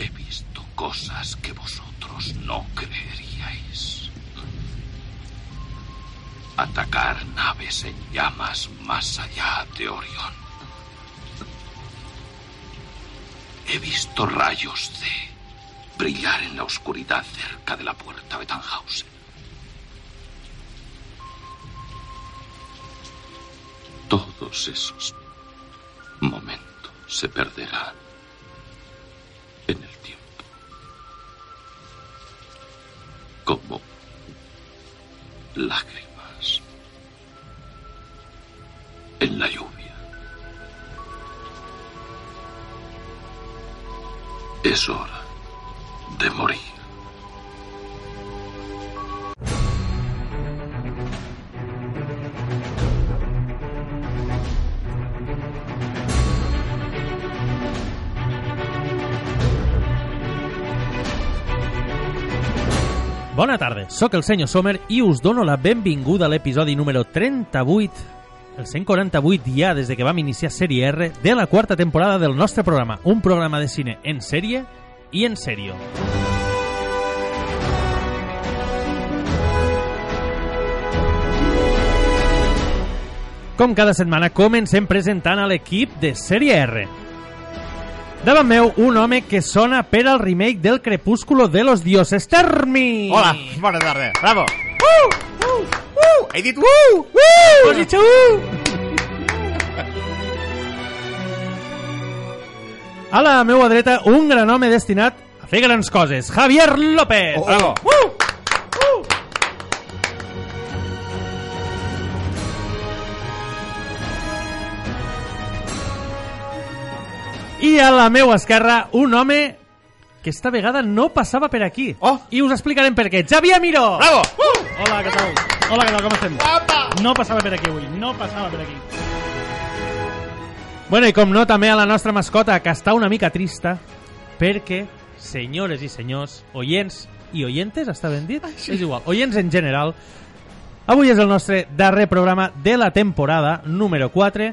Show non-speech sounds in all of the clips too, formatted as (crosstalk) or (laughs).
he visto cosas que vosotros no creeríais. Atacar naves en llamas más allá de Orión. He visto rayos de brillar en la oscuridad cerca de la puerta de Tannhausen. Todos esos momentos se perderán en el tiempo. Como lágrimas en la lluvia. Es hora de morir. Bona tarda, sóc el senyor Sommer i us dono la benvinguda a l'episodi número 38, el 148 ja des de que vam iniciar Sèrie R, de la quarta temporada del nostre programa, un programa de cine en sèrie i en sèrio. Com cada setmana, comencem presentant a l'equip de Sèrie R. Davant meu, un home que sona per al remake del Crepúsculo de los Dioses, Termi! Hola, bona tarda. Bravo. Uh, uh, uh. He dit uh, uh. Has dicho uh! A la meua dreta, un gran home destinat a fer grans coses, Javier López! Oh, Bravo. Uh! I a la meua esquerra, un home que esta vegada no passava per aquí. Oh. I us explicarem per què. Xavier Miró! Bravo. Hola, què tal? Hola, què tal, com estem? Guapa. No passava per aquí avui, no passava per aquí. Bueno, i com no, també a la nostra mascota, que està una mica trista, perquè, senyores i senyors, oients i oientes, està ben dit? Sí. És igual, oients en general, avui és el nostre darrer programa de la temporada número 4,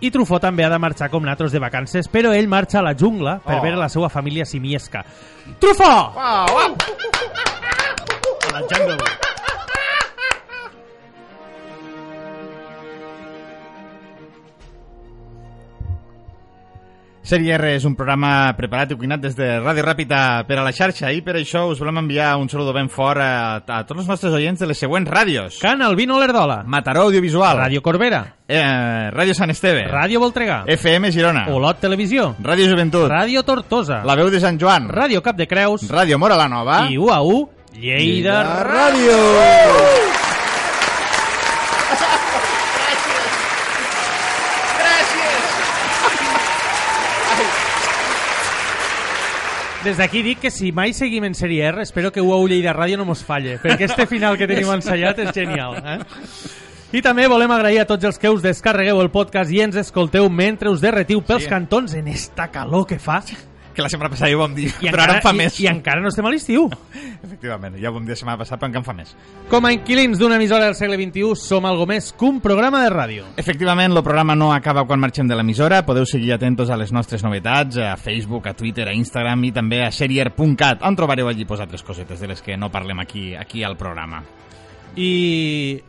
i Trufó també ha de marxar com nosaltres de vacances, però ell marxa a la jungla per Oh. veure la seva família simiesca. Trufó! Wow, wow. A la jungle. Sèrie R és un programa preparat i cuinat des de Ràdio Ràpida per a la xarxa i per això us volem enviar un saludo ben fort a, a tots els nostres oients de les següents ràdios. Can Albino Lerdola, Mataró Audiovisual, Ràdio Corbera, eh, Ràdio Sant Esteve, Ràdio Voltregà, FM Girona, Olot Televisió, Ràdio Joventut, Ràdio Tortosa, La Veu de Sant Joan, Ràdio Cap de Creus. Ràdio Mora la Nova. I UAU Lleida Ràdio. Des d'aquí dic que si mai seguim en sèrie R, espero que UAU Lleida Ràdio no mos falle, perquè este final que tenim (laughs) ensaiat és genial. Eh? I també volem agrair a tots els que us descarregueu el podcast i ens escolteu mentre us derretiu pels Sí. cantons en esta calor que fa. Que la setmana passada ja ho vam dir, I però ara en fa i, més. I encara no estem a l'estiu. Efectivament, ja ho vam dir la setmana passada, però encara en fa més. Com a inquilins d'una emissora del segle XXI, som algo més que un programa de ràdio. Efectivament, el programa no acaba quan marxem de l'emissora. Podeu seguir atentos a les nostres novetats, a Facebook, a Twitter, a Instagram i també a serier.cat, on trobareu allí pues, altres cosetes de les que no parlem aquí aquí al programa. I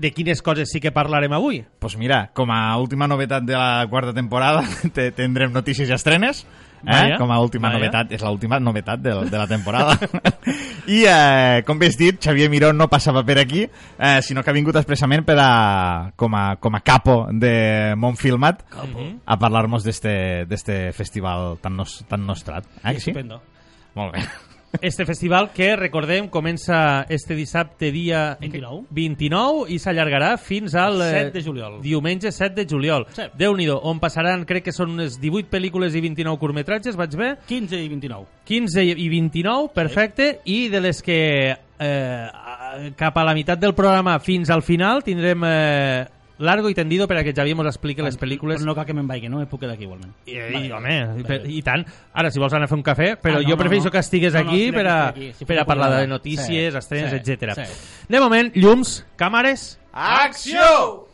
de quines coses sí que parlarem avui? pues mira, com a última novetat de la quarta temporada (laughs) te tindrem notícies i estrenes. Eh? Com a última vaya. novetat, és l'última novetat de, de la temporada. (laughs) I, eh, com bé has dit, Xavier Miró no passava per aquí, eh, sinó que ha vingut expressament per a, com, a, com a capo de Montfilmat a parlar-nos d'este festival tan, nos, tan nostrat. Eh, sí? Estupendo. Molt bé. Este festival que, recordem, comença este dissabte dia 29. 29 i s'allargarà fins al eh, 7 de juliol. diumenge 7 de juliol. Sí. Déu-n'hi-do, on passaran, crec que són unes 18 pel·lícules i 29 curtmetratges, vaig bé? 15 i 29. 15 i 29, perfecte, i de les que eh, cap a la meitat del programa fins al final tindrem eh, largo i tendido per a que Xavier mos expliqui les pel·lícules Però no cal que me'n vagi, no? Em puc quedar aquí igualment. I, i, home, i, per- i tant. Ara, si vols anar a fer un cafè, però Ah, no, jo no, prefereixo no. que estigues No, no, aquí estic per a, aquí. Si per a parlar de notícies, Sí, estrenes, sí, etc. sí. De moment, llums, càmeres... Acció!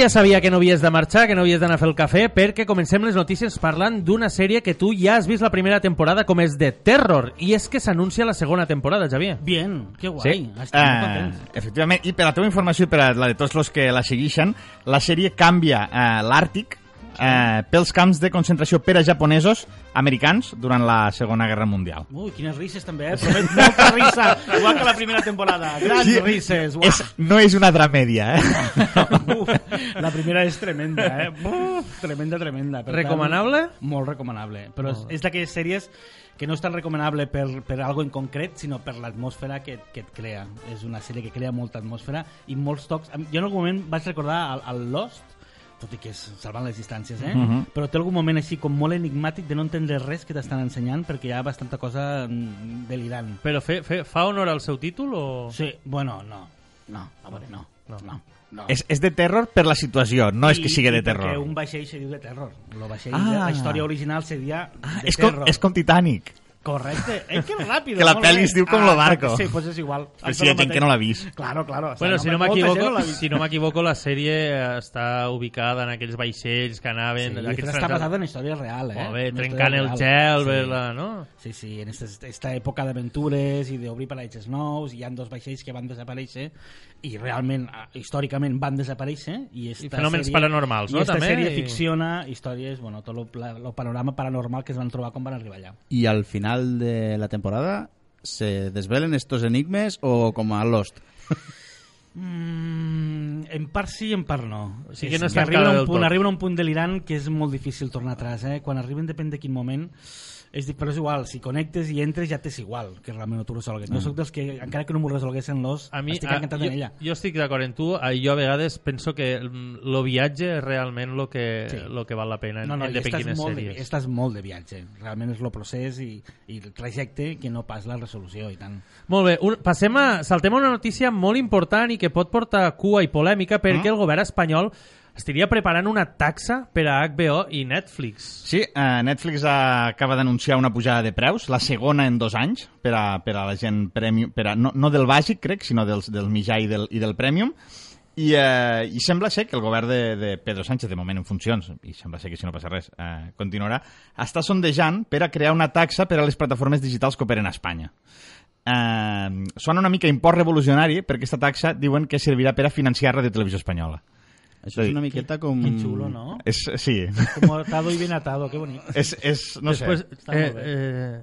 Ja sabia que no havies de marxar, que no havies d'anar a fer el cafè, perquè comencem les notícies parlant d'una sèrie que tu ja has vist la primera temporada com és de Terror, i és que s'anuncia la segona temporada, Xavier. Bien, que guai. Sí. Estic molt Eh, content. efectivament, i per a la teva informació i per a la de tots els que la segueixen, la sèrie canvia eh, l'Àrtic eh, pels camps de concentració per a japonesos americans durant la Segona Guerra Mundial. Ui, quines risses també, eh? Promet (laughs) molta risa, igual que la primera temporada. Grans Sí, risses, uah. És, no és una dramèdia, eh? (laughs) Uf, la primera és tremenda, eh? Uf, tremenda, tremenda. Per tant, Recomanable? molt recomanable. Però és, és d'aquelles sèries que no és tan recomanable per, per algo en concret, sinó per l'atmosfera que, que et crea. És una sèrie que crea molta atmosfera i molts tocs. Jo en algun moment vaig recordar al, al Lost, tot i que és salvant les distàncies, eh? Mhm. però té algun moment així com molt enigmàtic de no entendre res que t'estan ensenyant perquè hi ha bastanta cosa mm, delirant. Però fe, fe, fa honor al seu títol o...? Sí, bueno, no, no, a veure, no, no, no. no. És, és de terror per la situació, no és que I- sigui de i perquè terror. un vaixell se diu de terror. Lo vaixell, Ah. La història original seria Ah, de és, com, terror. és com Titanic. Correcte. Eh, que ràpido. Que la pel·li es diu com lo barco. Sí, pues és igual. Però si hi ha gent que no l'ha vist. Claro, claro. O sea, Bueno, si no m'equivoco, no si no m'equivoco, la sèrie eh, està ubicada en aquells vaixells que anaven... Sí, aquests però està basada en història real, eh? Bé, En trencant el gel, Sí. sí. no? Sí, sí, en esta, esta època d'aventures i d'obrir paratges nous, hi han dos vaixells que van desaparèixer i realment, històricament, van desaparèixer. I, esta I fenòmens sèrie, paranormals, no, I esta també? sèrie I- ficciona històries, bueno, tot el panorama paranormal que es van trobar quan van arribar allà. Y al final de la temporada se desvelen estos enigmes o como a Lost. Mm, en part sí, en part no. O sigui que no És és tancada arriben a del un punt, tot. arriben a un punt delirant que és molt difícil tornar atrás. Eh? Quan arriben depèn de quin moment és, di- però és igual, si connectes i entres ja t'és igual que realment no t'ho resolgues. Jo sóc dels que, encara que no m'ho resolguessin los, A mi, estic a, encantat jo, en ella. jo estic d'acord en tu. Jo a vegades penso que el viatge és realment el que, Sí. lo que val la pena en, No, no, en i depèn estàs quines molt, de, estàs molt de viatge. Realment és el procés i, i el trajecte que no pas la resolució i tant. Molt bé, un, passem a, saltem a una notícia molt important i que pot portar cua i polèmica perquè Mm. el govern espanyol estaria preparant una taxa per a HBO i Netflix. Sí, eh, Netflix acaba d'anunciar una pujada de preus, la segona en dos anys, per a, per a la gent premium, per a, no, no del bàsic, crec, sinó dels, del mitjà i del, i del premium, i, eh, i sembla ser que el govern de, de Pedro Sánchez, de moment en funcions, i sembla ser que si no passa res eh, continuarà, està sondejant per a crear una taxa per a les plataformes digitals que operen a Espanya. Eh, sona una mica import revolucionari perquè aquesta taxa diuen que servirà per a financiar Radio Televisió Espanyola. Eso es una miqueta com... Que xulo, ¿no? És, sí, Como atado y bien atado, qué bonito. és, és, no después, sé, Está eh, muy bien. eh,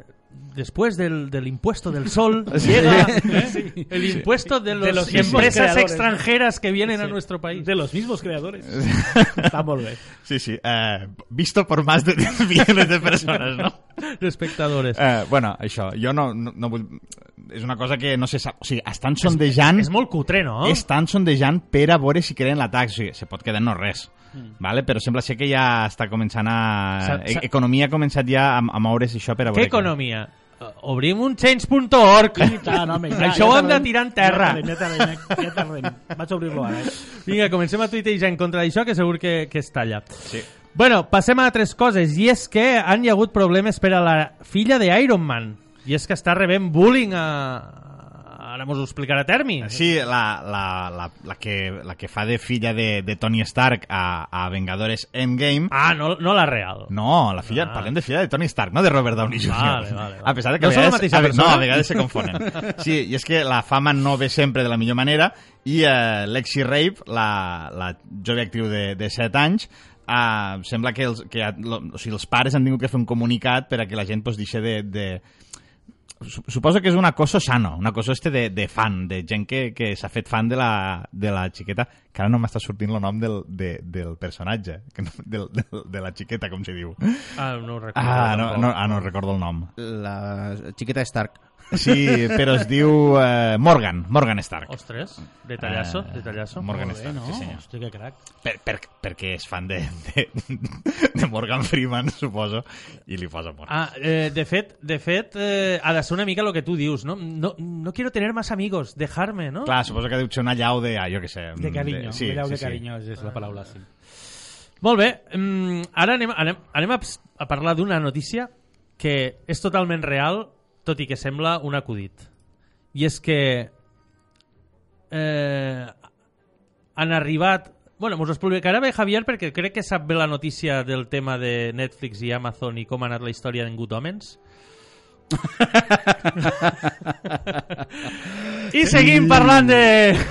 después del, del impuesto del sol (laughs) Sí. llega ¿eh? el impuesto de, los De los empresas creadores, extranjeras que vienen a Sí. nuestro país. De los mismos creadores. (laughs) Molt bé. Sí, sí. Eh, visto por más de 10 (laughs) millones de persones, no? De espectadores. Eh, bueno, això, jo no, no, no vull... És una cosa que no se sap... O sigui, estan sondejant... És molt cutre, no? Estan sondejant per a veure si creen la taxa. O sigui, se pot quedar en no res. Vale? Però sembla ser que ja està començant a... Sa- sa- e- Economia ha començat ja a, a moure's això per a veure... Què economia? Eh, Obrim un change.org. I tant, home, (laughs) ja, Això ja ho hem de tirar en terra. Ja tardem, ja tardem. Vaig a obrir-lo ara. Eh? Vinga, comencem a tuitejar en contra d'això, que segur que, que es talla. Sí. Bueno, passem a altres coses, i és que han hi hagut problemes per a la filla de Iron Man, i és que està rebent bullying a... Ara mos ho explicarà Termi. Sí, la, la, la, la, que, la que fa de filla de, de Tony Stark a, a Vengadores Endgame Ah, no, no la real. No, la filla, Ah. parlem de filla de Tony Stark, no de Robert Downey Jr. Vale, vale, vale. A pesar de que No a són la vegades, mateixa a persona? No, a vegades se confonen. Sí, i és que la fama no ve sempre de la millor manera i eh, Lexi Rape, la, la jove actriu de, de 7 anys, uh, sembla que, els, que ha, lo, o sigui, els pares han tingut que fer un comunicat per a que la gent pues, deixi de, de, suposo que és un acoso sano, un acoso este de, de fan, de gent que, que s'ha fet fan de la, de la xiqueta, que ara no m'està sortint el nom del, de, del personatge, que no, del, del, de la xiqueta, com se diu. Ah, no ho recordo. Ah, no, no, ah, no recordo el nom. La xiqueta Stark. Sí, però es diu eh, Morgan, Morgan Stark. Ostres, detallasso, Eh, detallasso. Morgan Molt bé, Stark, no? sí senyor. Hosti, que crac. Per, per, perquè és fan de, de, de Morgan Freeman, suposo, i li posa Morgan. Ah, eh, de fet, de fet eh, ha de ser una mica el que tu dius, no? No, no quiero tener más amigos, dejarme, no? Clar, suposo que deu ser una llau de, ah, jo què sé... De carinyo. sí, Mireu sí, de sí. carinyo, és la paraula, sí. Molt bé, mm, ara anem, anem, anem a, a parlar d'una notícia que és totalment real, tot i que sembla un acudit. I és que eh, han arribat... Bueno, us ho explicarà bé Javier perquè crec que sap bé la notícia del tema de Netflix i Amazon i com ha anat la història d'en Good Omens. (laughs) I seguim parlant de...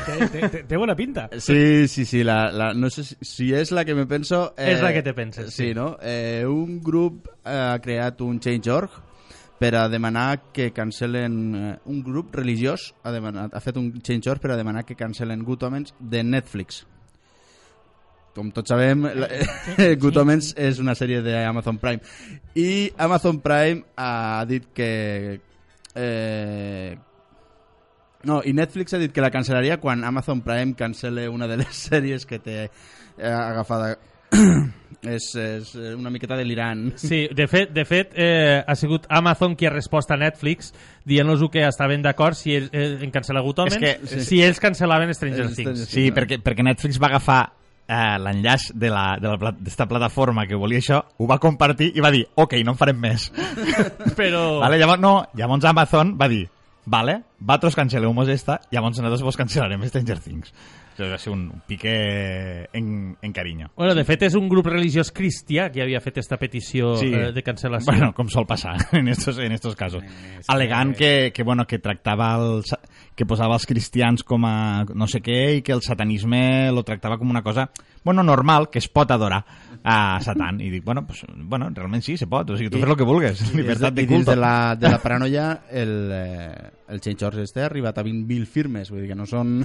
Té, té, té, té bona pinta. Sí, sí, sí. La, la, no sé si, si és la que me penso... És la que te penses, Sí, sí. no? Eh, un grup eh, ha creat un Change.org per a demanar que cancelen... Eh, un grup religiós ha, demanat, ha fet un Change.org per a demanar que cancelen Good Omens de Netflix. Com tots sabem, la, (laughs) Good Omens és una sèrie d'Amazon Prime. I Amazon Prime ha dit que... Eh, no, i Netflix ha dit que la cancel·laria quan Amazon Prime cancele una de les (laughs) sèries que té eh, agafada. (clears throat) és, és una miqueta delirant. Sí, de fet, de fet eh, ha sigut Amazon qui ha respost a Netflix dient-los que estaven d'acord si ells, eh, en cancel·lar És que- si ells cancel·laven Stranger Eh, Things. Sí, perquè, perquè Netflix va agafar eh, l'enllaç de la, de la, d'esta plataforma que volia això, ho va compartir i va dir, ok, no en farem més. (laughs) Però... Vale, llavors, no, llavors Amazon va dir, vale, vosaltres cancel·leu-mos esta, llavors nosaltres vos cancel·larem Stranger Things. Això va ser un pique en, en carinyo. Bueno, de fet, és un grup religiós cristià que havia fet esta petició eh, de cancel·lació. Bueno, com sol passar (laughs) en estos, en estos casos. Alegant que, que, bueno, que tractava els, que posava els cristians com a no sé què i que el satanisme lo tractava com una cosa bueno, normal, que es pot adorar a Satan. I dic, bueno, pues, bueno realment sí, se pot. O sigui, tu fes el que vulgues. Llibertat de I dins culto. de la, de la paranoia, el, eh, el Change.org este ha arribat a 20.000 firmes, vull dir que no són...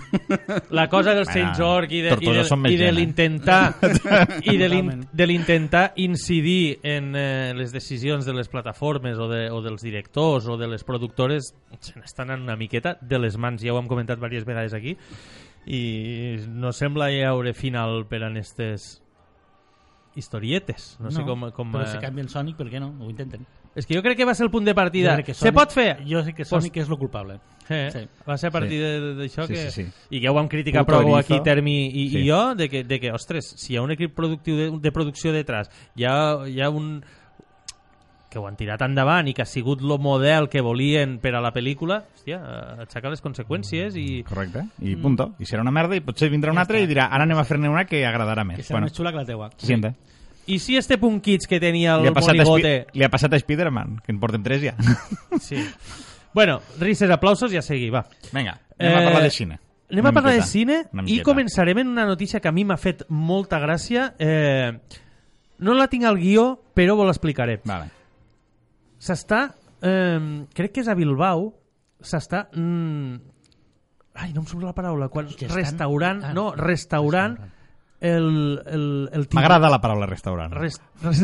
La cosa del Bueno, Change.org i de, i de, i de eh? l'intentar i de de l'intentar incidir en eh, les decisions de les plataformes o, de, o dels directors o de les productores se n'estan en una miqueta de les mans, ja ho hem comentat diverses vegades aquí i no sembla hi haure final per a aquestes historietes no, sé com, com però eh, si canvien Sonic, per què no? Ho intenten. és que jo crec que va ser el punt de partida que se pot fer? Jo sé que Pues- Sonic és el culpable. Eh, Sí. Va ser a partir de- d'això Sí, que... sí, sí. I que ja ho vam criticar Puto prou aquí, Termi i, Sí. i jo, de que, de que, ostres, si hi ha un equip productiu de, de producció detrás, hi ha, hi ha un que ho han tirat endavant i que ha sigut el model que volien per a la pel·lícula, hòstia, aixecar les conseqüències i... Correcte. I punto. I serà una merda i potser vindrà una altra i dirà, ara anem a fer-ne una que agradarà Que més. serà més xula que la teua. Siguiente. I si este punt kits que tenia el Li ha, passat a monigote... Li ha passat a Spider-Man, que en portem tres ja. (laughs) Sí. Bueno, risses, aplausos i a seguir, va. Vinga, anem a parlar de cine. Anem Una a parlar miqueta. de cine Una i començarem en una notícia que a mi m'ha fet molta gràcia. Eh, no la tinc al guió, però vos l'explicaré. Vale. S'està, eh, crec que és a Bilbao, s'està... Mm, ai, no em surt la paraula. Quan, estan? restaurant, Ah, no, restaurant el, el, el timó- M'agrada la paraula restaurant. Rest, rest,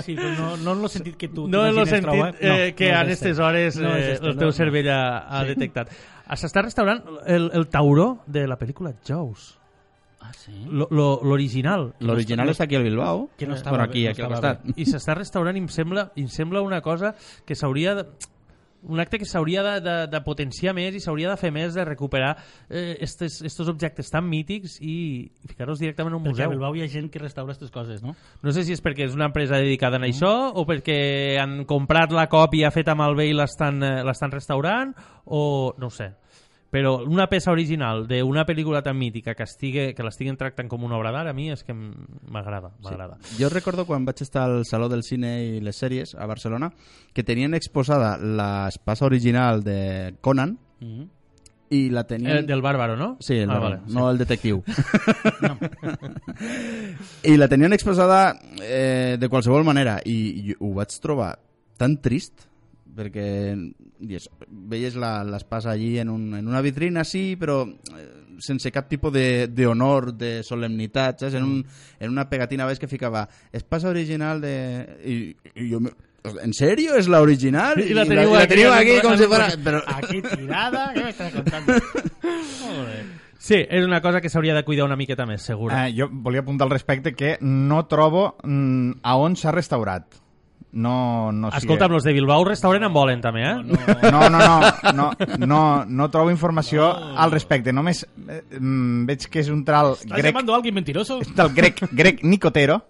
Sí, però no, no en el sentit que tu (laughs) no en el sentit trobar. eh, que no en aquestes este. hores No eh, este, el no, teu no. cervell ha, ha detectat. Ah, S'està restaurant el, el tauró de la pel·lícula Jaws. Ah, sí? Lo- lo- L'original. L'original està aquí al Bilbao. Que no estava bueno, aquí, bé, no aquí al costat. I s'està restaurant i em sembla, i em sembla una cosa que s'hauria de un acte que s'hauria de, de, de potenciar més i s'hauria de fer més de recuperar eh, estes, estos objectes tan mítics i ficar-los directament en un Perquè a museu. Bilbao hi ha gent que restaura aquestes coses, no? No sé si és perquè és una empresa dedicada a això o perquè han comprat la còpia feta malbé i l'estan eh, l'estan restaurant o no ho sé. Però una peça original d'una pel·lícula tan mítica que, estigui, que l'estiguin tractant com una obra d'art, a mi és que m'agrada, m'agrada. Jo recordo quan vaig estar al Saló del Cine i les Sèries a Barcelona que tenien exposada l'espasa original de Conan Mm -hmm. i la tenien... El del bàrbaro, no? Sí, el ah, Barón, vale, no el detectiu. (laughs) I la tenien expressada eh, de qualsevol manera i, i ho vaig trobar tan trist perquè dius, veies la- l'espasa allí en, un, en una vitrina, sí, però eh, sense cap tipus de, de honor, de solemnitat, saps? En, un, en una pegatina veig que ficava espasa original de... I, i jo... me- ¿En serio? ¿Es la original? I la teniu i la aquí, teniu en- aquí com si fuera... Però, Aquí tirada, ¿qué me estás contando? (laughs) Joder. Sí, és una cosa que s'hauria de cuidar una miqueta més, segur. Eh, jo volia apuntar al respecte que no trobo mm, a on s'ha restaurat. No, no sé. Escolta'm, los de Bilbao restaurant en volen també, eh? No, no, no, no, no, no trobo informació al respecte. Només eh, mm, veig que és un tral ¿Estás grec, llamando a alguien mentiroso? del grec, grec Nicotero,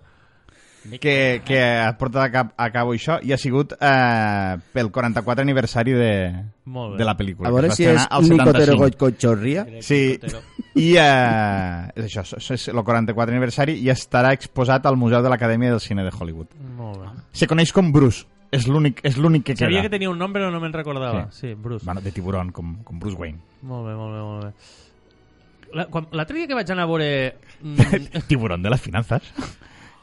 que, que ha portat a, cap, a cabo això i ha sigut eh, pel 44 aniversari de, Molt bé. de la pel·lícula. a veure si és Nicotero 75. Goicochorria. Sí, i eh, és això, és el 44 aniversari i estarà exposat al Museu de l'Acadèmia del Cine de Hollywood. Bé. Se coneix com Bruce, és l'únic és l'únic que Sabia queda. que tenia un nom, però no me'n recordava. Sí, Bruce. Bueno, de tiburón, com, com Bruce Wayne. Molt bé, molt bé, molt bé. La- quan- L'altre dia que vaig anar a veure... mm, (laughs) tiburón de las (laughs)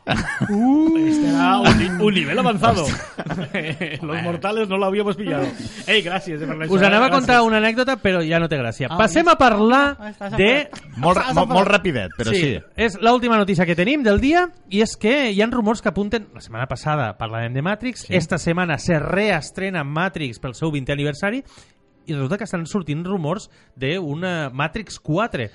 finanzas. Este era un, un nivel avanzado. (laughs) Los mortales no lo habíamos pillado. Ey, gracias. eh, per Us anava a gràcies. contar una anècdota, però ja no té gràcia. Ah, Passem a parlar Ah, de... Molt, molt, molt rapidet, però sí. sí. és l'última notícia que tenim del dia i és que hi ha rumors que apunten... La setmana passada parlàvem de Matrix, Sí. esta setmana se reestrena Matrix pel seu 20è aniversari i resulta que estan sortint rumors d'una Matrix 4.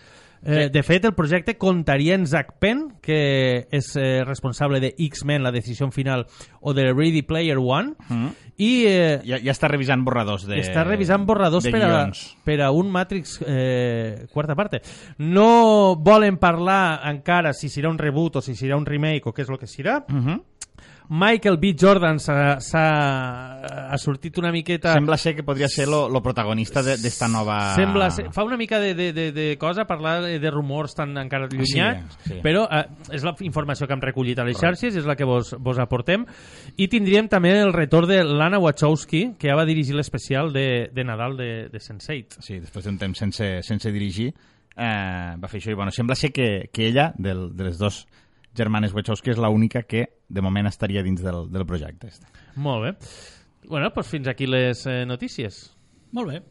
Eh, de fet, el projecte contaria en Zack Penn, que és eh, responsable de X-Men, la decisió final, o de Ready Player One, Mm. i eh, Ja, ja està revisant borradors de està revisant borradors per a, per a un Matrix eh, quarta parte. No volen parlar encara si serà un reboot o si serà un remake o què és el que serà. Uh -huh. Michael B. Jordan s'ha s'ha- ha sortit una miqueta... Sembla ser que podria ser lo protagonista de- d'esta nova... Sembla ser, fa una mica de, de, de, de cosa parlar de, de rumors tan encara llunyans, sí. però eh, és la informació que hem recollit a les xarxes, és la que vos, vos aportem. I tindríem també el retorn de Lana Wachowski, que ja va dirigir l'especial de, de Nadal de, de Sense8. Sí, després d'un temps sense, sense dirigir, eh, va fer això. I bueno, sembla ser que, que ella, del, de les dos germanes Wachowski, és l'única que de moment estaria dins del, del projecte. Este. Molt bé. Bueno, doncs fins aquí les eh, notícies. Molt bé.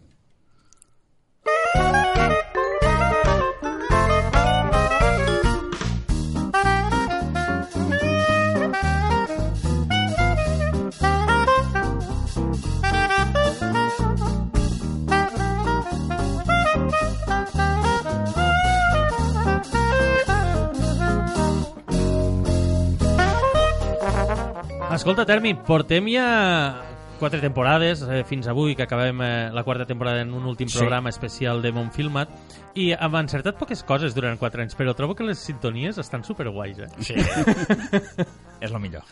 Escolta, Termi, portem ja quatre temporades, eh, fins avui, que acabem eh, la quarta temporada en un últim Sí. programa especial de Montfilmat, i hem encertat poques coses durant quatre anys, però trobo que les sintonies estan superguais, eh? Sí. (laughs) és lo millor.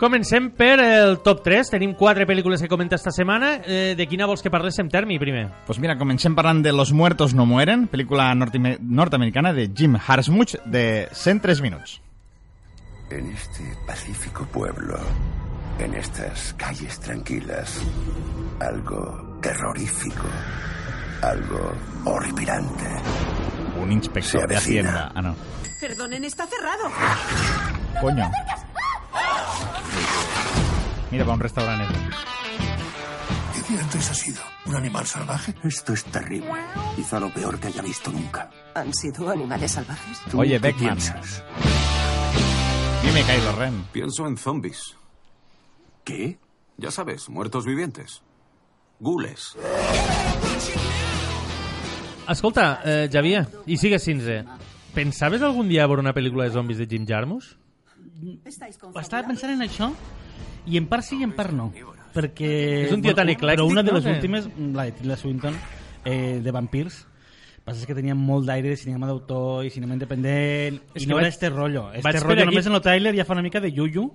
Comencem per el top 3. Tenim quatre pel·lícules que comenta esta setmana. Eh, de quina vols que parléssim, Termi, primer? Pues mira, comencem parlant de Los muertos no mueren, pel·lícula nord-americana de Jim Harsmuch de 103 minuts. En este pacífico pueblo, en estas calles tranquilas, algo terrorífico, algo horripilante. Un inspector Se de. Hacienda. Ah, no. Perdonen, está cerrado. Coño. Mira, va a un restaurante. ¿Qué diantres ha sido? ¿Un animal salvaje? Esto es terrible. Quizá lo peor que haya visto nunca. ¿Han sido animales salvajes? ¿Tú Oye, qué Beckman. piensas? Dime, Kylo Ren. Pienso en zombies. ¿Qué? Ya sabes, muertos vivientes. Gules. Escolta, eh, Javier, i sigues cinze. Pensaves algun dia veure una pel·lícula de zombis de Jim Jarmusch? Estava pensant en això i en part sí i en part no. Perquè... És un tio tan eclèctic, Però una de les últimes, la de Tilda Swinton, eh, de vampirs, passa és que tenia molt d'aire de cinema d'autor i cinema independent És i no vaig- era este rollo. Este rollo aquí- només en el tràiler ja fa una mica de yuyu.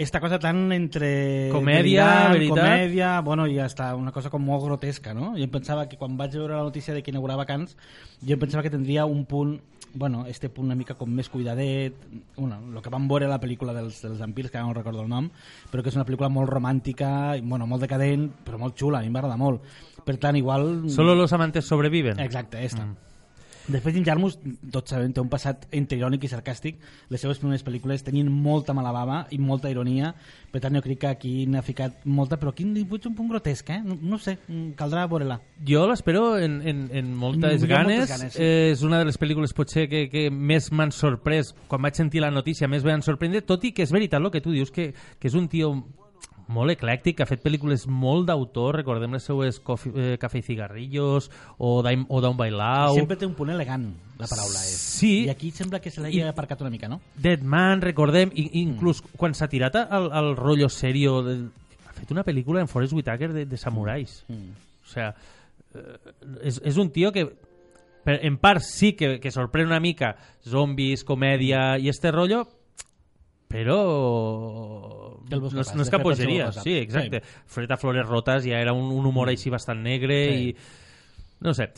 Esta cosa tan entre... Comèdia, veritat. Comèdia, bueno, i hasta una cosa com molt grotesca, no? Jo pensava que quan vaig veure la notícia de que inaugurava Cans, jo pensava que tindria un punt bueno, este punt una mica com més cuidadet, bueno, el que vam veure a la pel·lícula dels, dels vampirs, que ara no recordo el nom, però que és una pel·lícula molt romàntica, i, bueno, molt decadent, però molt xula, a mi m'agrada molt. Per tant, igual... Solo los amantes sobreviven. Exacte, esta. Mm. De fet, Jim Jarmus, tots sabem, té un passat entre irònic i sarcàstic. Les seves primeres pel·lícules tenien molta mala bava i molta ironia, per tant jo crec que aquí n'ha ficat molta, però aquí n'hi un punt grotesc, eh? No, no sé, mm, caldrà veure-la. Jo l'espero en, en, en moltes ganes. moltes ganes, sí. Eh, és una de les pel·lícules potser que, que més m'han sorprès. Quan vaig sentir la notícia més m'han sorprendre, tot i que és veritat el que tu dius, que, que és un tio molt eclèctic, que ha fet pel·lícules molt d'autor, recordem les seues cofi, eh, Café i Cigarrillos o, Daim, o Down by. Sempre té un punt elegant, la paraula és. Sí. I aquí sembla que se l'hagi aparcat una mica, no? Dead Man, recordem, i, inclús quan s'ha tirat al, al rotllo serio, de, ha fet una pel·lícula en Forrest Whitaker de, de samurais. Mm. O sea, eh, és, és un tio que per, en part sí que, que sorprèn una mica zombis, comèdia i este rotllo però no, no és cap bogeria sí, exacte, Sí. Fred a Flores Rotes ja era un, un humor així bastant negre Sí. i no sé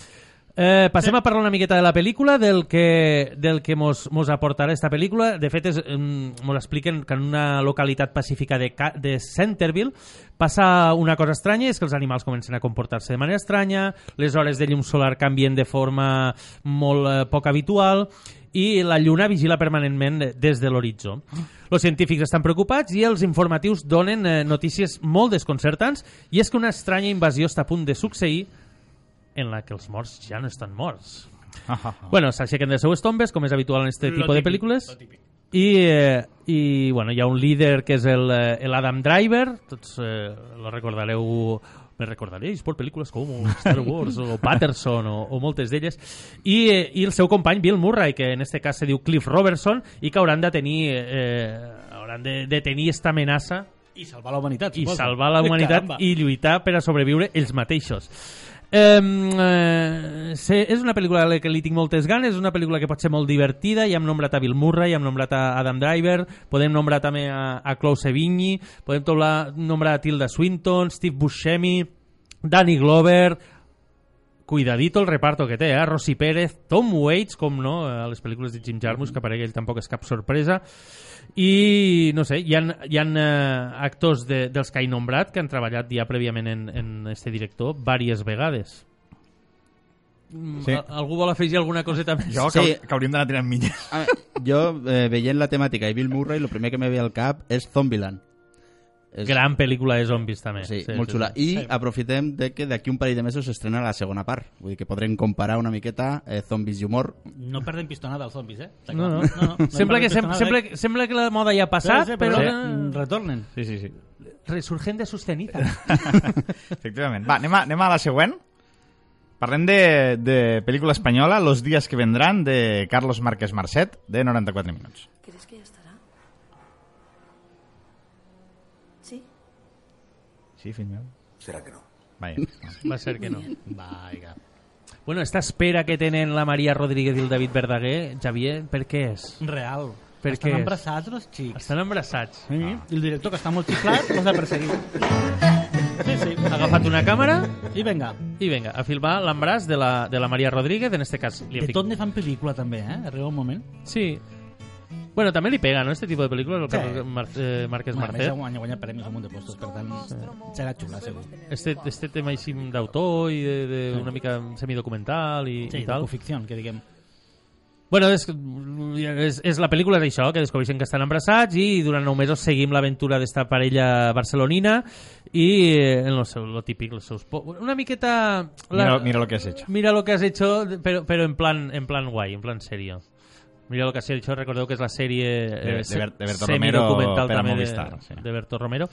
Eh, passem a parlar una miqueta de la pel·lícula, del que, del que mos, mos aportarà esta pel·lícula. De fet, és, mm, mos expliquen que en una localitat pacífica de, de Centerville passa una cosa estranya, és que els animals comencen a comportar-se de manera estranya, les hores de llum solar canvien de forma molt eh, poc habitual i la lluna vigila permanentment des de l'horitzó. Els científics estan preocupats i els informatius donen eh, notícies molt desconcertants i és que una estranya invasió està a punt de succeir en la que els morts ja no estan morts. bueno, s'aixequen de les seues tombes, com és habitual en este Lo tipus de típic, pel·lícules. lo típic. I, eh, i bueno, hi ha un líder que és el, eh, el Adam Driver, tots eh, lo recordareu me recordaréis por películas como Star (laughs) Wars o Patterson o, o moltes d'elles I, eh, i el seu company Bill Murray que en este cas se diu Cliff Robertson i que hauran de tenir eh, hauran de, de tenir esta amenaça I salvar la humanitat, i suposo. salvar la humanitat (laughs) Caramba. i lluitar per a sobreviure ells mateixos. Eh, eh, és una pel·lícula a la que li tinc moltes ganes, és una pel·lícula que pot ser molt divertida, ja hem nombrat a Bill Murray, ja hem nombrat a Adam Driver, podem nombrar també a, a Chloe Sevigny, podem toblar, nombrar a Tilda Swinton, Steve Buscemi, Danny Glover, cuidadito el reparto que té, eh? Rossi Pérez, Tom Waits, com no, a les pel·lícules de Jim Jarmusch, que aparegui ell tampoc és cap sorpresa, i no sé, hi ha, hi ha eh, actors de, dels que he nombrat que han treballat ja prèviament en, en este director diverses vegades. Mm, Sí. a- Algú vol afegir alguna coseta més? Jo, Sí. que, que hauríem d'anar tirant milles. Ah, jo, eh, veient la temàtica i Bill Murray, el primer que me ve al cap és Zombieland. És, Gran pel·lícula de zombis també. Sí, molt xula. I aprofitem de que d'aquí un parell de mesos s'estrena la segona part. Vull dir que podrem comparar una miqueta eh, zombies i humor. No perdem pistonada als zombis, eh? No, no. clar. no, no, sembla, que, sem sembla, pistonada, sembla que la moda ja ha passat, Sí, sí, però... mm, retornen. Sí, sí, sí. Resurgent de sus cenizas. (laughs) Efectivament. Va, anem a, anem a la següent. Parlem de, de pel·lícula espanyola Los días que vendrán, de Carlos Márquez Marcet, de 94 minuts. ¿Crees que ya estará? Sí. Sí, fill meu? ¿Será que no? Vaja. (laughs) Va ser que no. Vaiga. Bueno, esta espera que tenen la Maria Rodríguez i el David Verdaguer, Javier, per què és? Real. Per Estan què és? embrassats els xics. Estan abraçats. Sí, i el director, que està molt xiflat, els ha perseguit. Sí, sí. Ha agafat una càmera I venga. i vinga, a filmar l'embràs de, la, de la Maria Rodríguez, en este cas. Li De fic- tot ne fan pel·lícula, també, eh? Arriba un moment. Sí. Bueno, també li pega, no?, este tipus de pel·lícules, el Sí. Carlos Mar eh, Márquez Bueno, a més, ha guanyat, premis a un munt de postos, per tant, serà xula, segur. Este, este tema així d'autor i de, de una mica semidocumental i, Sí, i tal. docuficció, que diguem. Bueno, és, és, és la pel·lícula és això, que descobreixen que estan embarassats i durant nou mesos seguim l'aventura d'esta parella barcelonina i eh, en lo, seu, lo típic, els seus... Una miqueta... Mira, mira lo que has hecho. Mira lo que has hecho, pero, pero en plan en plan guay, en plan serio. Mira lo que has hecho, recordeu que és la sèrie De- eh, de Ber- de Berto semidocumental Romero per a també Movistar, de, sí. de Berto Romero.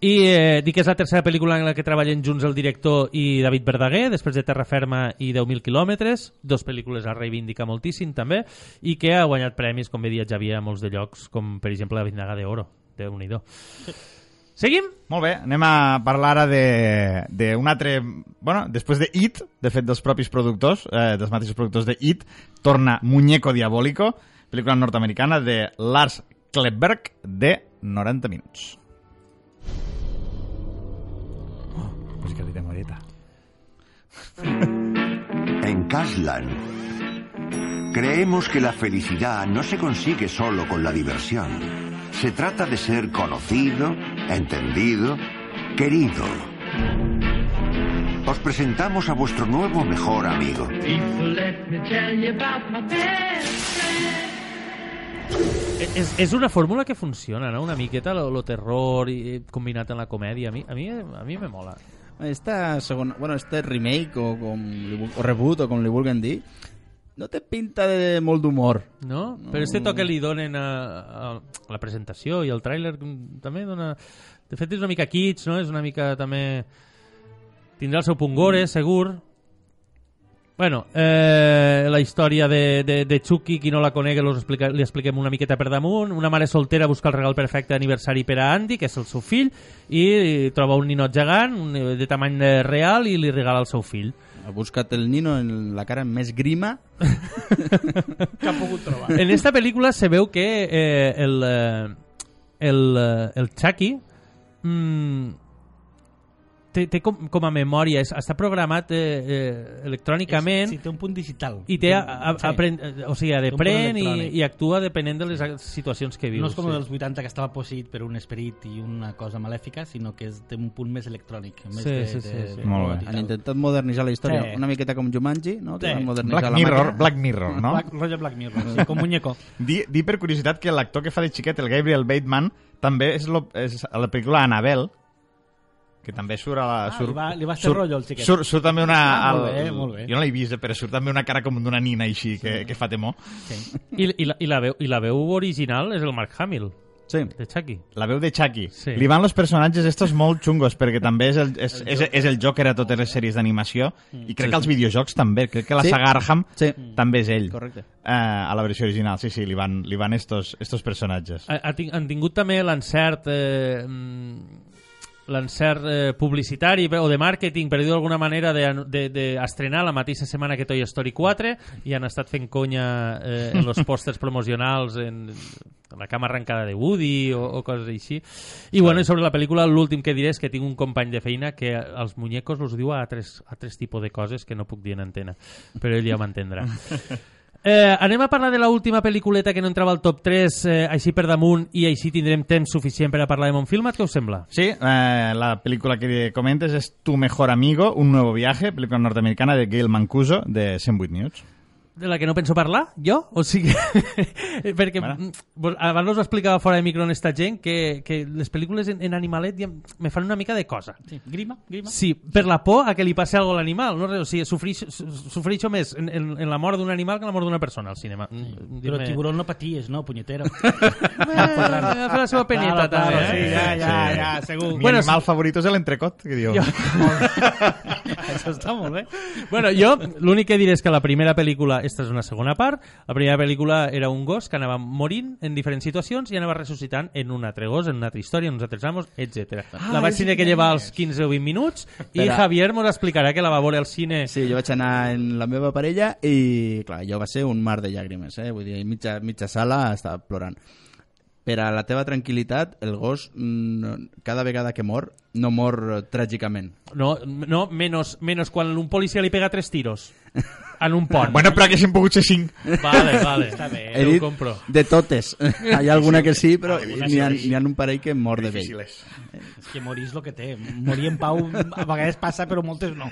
I eh, dic que és la tercera pel·lícula en la que treballen junts el director i David Verdaguer, després de Terra Ferma i 10.000 quilòmetres, dos pel·lícules a reivindicar moltíssim també, i que ha guanyat premis, com bé dia Javier, a molts de llocs, com per exemple la Vinaga d'Oro, de nhi (laughs) Seguim? Molt bé, anem a parlar ara de- d'un altre... Bueno, després de It, de fet dels propis productors, eh, dels mateixos productors de It, torna Muñeco Diabólico, pel·lícula nord-americana de Lars Klebberg, de 90 minuts. Oh, música de moreta. (laughs) En Caslan, Creemos que la felicidad no se consigue solo con la diversión. Se trata de ser conocido, entendido, querido. Os presentamos a vuestro nuevo mejor amigo. És, és una fórmula que funciona, no? Una miqueta lo, lo terror i, combinat amb la comèdia. A mi, a mi, a mi me mola. Esta segona, bueno, este remake o, com o reboot o com li vulguin dir no té pinta de molt d'humor. No? Però este toc que li donen a, a la presentació i el tràiler mm, també dona... De fet, és una mica kitsch, no? És una mica també... Tindrà el seu punt gore, segur. Bueno, eh, la història de, de, de Chucky, qui no la conegui, los explica, li expliquem una miqueta per damunt. Una mare soltera busca el regal perfecte d'aniversari per a Andy, que és el seu fill, i troba un ninot gegant un, de tamany real i li regala al seu fill. Ha buscat el nino en la cara més grima que ha pogut trobar. En esta pel·lícula se veu que eh, el, eh, el, eh, el Chucky mm, té, té com, com a memòria, és, està programat eh, eh, electrònicament Sí, té un punt digital. i té, a, a, Sí. aprèn, eh, o sigui, aprèn i, i actua depenent de les situacions que vius. No és com sí. el dels 80 que estava posseït per un esperit i una cosa malèfica, sinó que és, té un punt més electrònic. Més Sí, de, sí, sí, de, sí. Molt bé. han intentat modernitzar la història Sí. una miqueta com Jumanji no? que Sí. Black la Mirror, màquina. Black Mirror, no? Black, rotllo Black Mirror, sí, com muñeco. (laughs) Di, di per curiositat que l'actor que fa de xiquet, el Gabriel Bateman, també és, lo, és a la pel·lícula Annabelle, que també surt a la... Ah, surt, li va- li va fer surt, rotllo al xiquet. Surt, surt també una... Ah, molt bé, molt bé. Jo no l'he vist, però surt també una cara com d'una nina així, que, que fa temor. Sí. I, i, la, i, la veu, I la veu original és el Mark Hamill, sí. de Chucky. La veu de Chucky. Sí. Li van els personatges estos molt xungos, perquè també és el, és, és, és el Joker a totes les sèries d'animació, i crec Sí, que als sí. videojocs també. Crec que la Sí. saga Arkham Sí. també és ell. Correcte. Eh, a la versió original, sí, sí, li van, li van estos, estos personatges. Ha, ha, han tingut també l'encert eh, mm, l'encert eh, publicitari o de màrqueting, per dir-ho d'alguna manera, d'estrenar de, de, estrenar la mateixa setmana que Toy Story 4 i han estat fent conya eh, en els (laughs) pòsters promocionals en, en la cama arrencada de Woody o, o coses així. I bueno, i sobre la pel·lícula l'últim que diré és que tinc un company de feina que als muñecos los diu a tres, a tres tipus de coses que no puc dir en antena, però ell ja m'entendrà. (laughs) Eh, anem a parlar de la última pel·lículeta que no entrava al top 3 eh, així per damunt i així tindrem temps suficient per a parlar de Montfilmat, què us sembla? Sí, eh, la película que comentes es Tu mejor amigo, un nuevo viaje, película norteamericana de Gail Mancuso de 108 News. De la que no penso parlar, jo? O sigui, (laughs) perquè Bueno. vos- abans us ho explicava fora de micro en esta gent que, que les pel·lícules en, en animalet ja me fan una mica de cosa. sí. Grima, grima. Sí, per la por a que li passi alguna a l'animal. No? O sigui, sofreixo, su- sofreixo més en, en, en la mort d'un animal que en la mort d'una persona al cinema. Mm, Però tiburón no paties, no, punyetero. (laughs) Eh, fa la seva peneta, Claro, claro, també. sí, eh? ja, ja, Sí. ja, segur. Mi Bueno, animal favorito és l'entrecot, que diu. Jo- (laughs) Això està molt bé. bueno, jo l'únic que diré és que la primera pel·lícula, esta és una segona part, la primera pel·lícula era un gos que anava morint en diferents situacions i anava ressuscitant en un altre gos, en una altra història, en uns altres amos, etc. Ah, la vaig tenir que llevar als 15 o 20 minuts i Espera. Javier mos explicarà que la va veure al cine Sí, jo vaig anar en la meva parella i, clar, jo va ser un mar de llàgrimes, eh? Vull dir, mitja, mitja sala estava plorant. Per a la teva tranquil·litat, el gos, mm, cada vegada que mor, no mor eh, tràgicament. No, no menos, menos quan un policia li pega tres tiros en un pont. (laughs) Bueno, però haguessin pogut ser cinc. Vale, vale. Està bé, He ho dit compro. de totes. (laughs) Hi ha alguna que sí, però n'hi ha, n'hi ha un parell que mor de vell. És que morir és el que té. Morir en pau a vegades passa, però moltes no.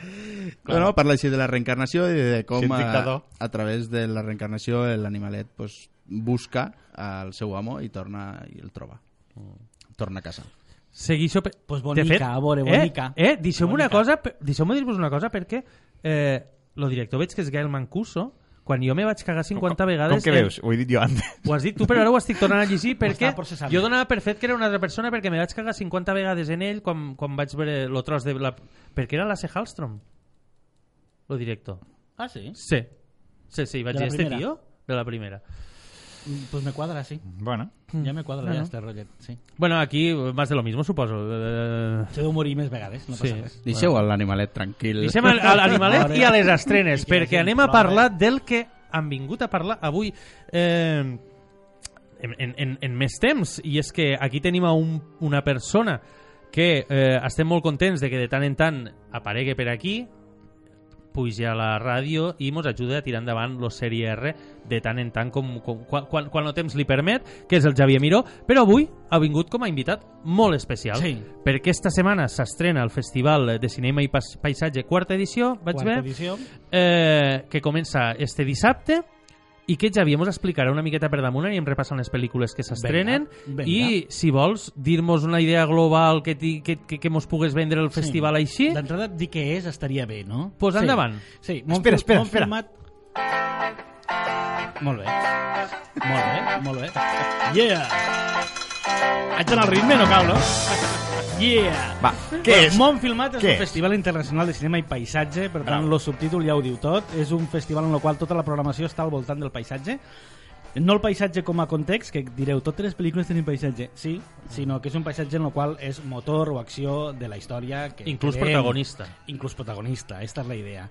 Bueno, parla així de la reencarnació i de com a, a través de la reencarnació l'animalet pues, busca al seu amo i torna i el troba. Torna a casa. Seguixo... Pe... Pues De bonica, fet, a veure, bonica. Eh, eh deixeu-me una cosa, deixeu-me dir-vos una cosa, perquè eh, el director veig que és Gael Mancuso, quan jo me vaig cagar 50 vegades... Com que en- veus? Ho he dit jo antes. Ho has dit tu, però ara ho estic tornant a llegir perquè jo donava per fet que era una altra persona perquè me vaig cagar 50 vegades en ell quan, quan vaig veure el tros de la... Perquè era Lasse Hallström, el director. Ah, sí? Sí. Sí, sí, vaig la dir, este tio? De la primera. Mm, Pues me cuadra, sí. Bueno, Ja me quadra, ja, este rotllet, sí. Bueno, aquí más de lo mismo, suposo. Eh, Se deu morir més vegades, no Sí. passa res. Deixeu l'animalet tranquil. Deixem l'animalet i a les estrenes, perquè anem a parlar del que han vingut a parlar avui eh, en, en, en, en més temps, i és que aquí tenim a un, una persona que eh, estem molt contents de que de tant en tant aparegui per aquí, puja a la ràdio i mos ajuda a tirar endavant lo sèrie R de tant en tant com, com quan, quan, quan el temps li permet, que és el Javier Miró, però avui ha vingut com a invitat molt especial, Sí. perquè esta setmana s'estrena el Festival de Cinema i Paisatge quarta edició, vaig Quarta bé, edició. eh, que comença este dissabte i que Javier mos explicarà una miqueta per damunt i em repassant les pel·lícules que s'estrenen i si vols dir-nos una idea global que, ti, que, que, que mos pugues vendre el festival així D'entrada, dir què és estaria bé, no? Pues Sí. endavant. Sí, Espera, espera, espera. Filmat... Molt bé. Molt bé, molt bé. Yeah! Haig d'anar al ritme, no cal, no? Yeah! Va, què és? Mont Filmat és Què un és? festival internacional de cinema i paisatge, per tant, el subtítol ja ho diu tot. És un festival en el qual tota la programació està al voltant del paisatge. No el paisatge com a context, que direu, totes les pel·lícules tenen paisatge. Sí, sinó que és un paisatge en el qual és motor o acció de la història. Que Inclús veiem. protagonista. Inclús protagonista, aquesta és la idea.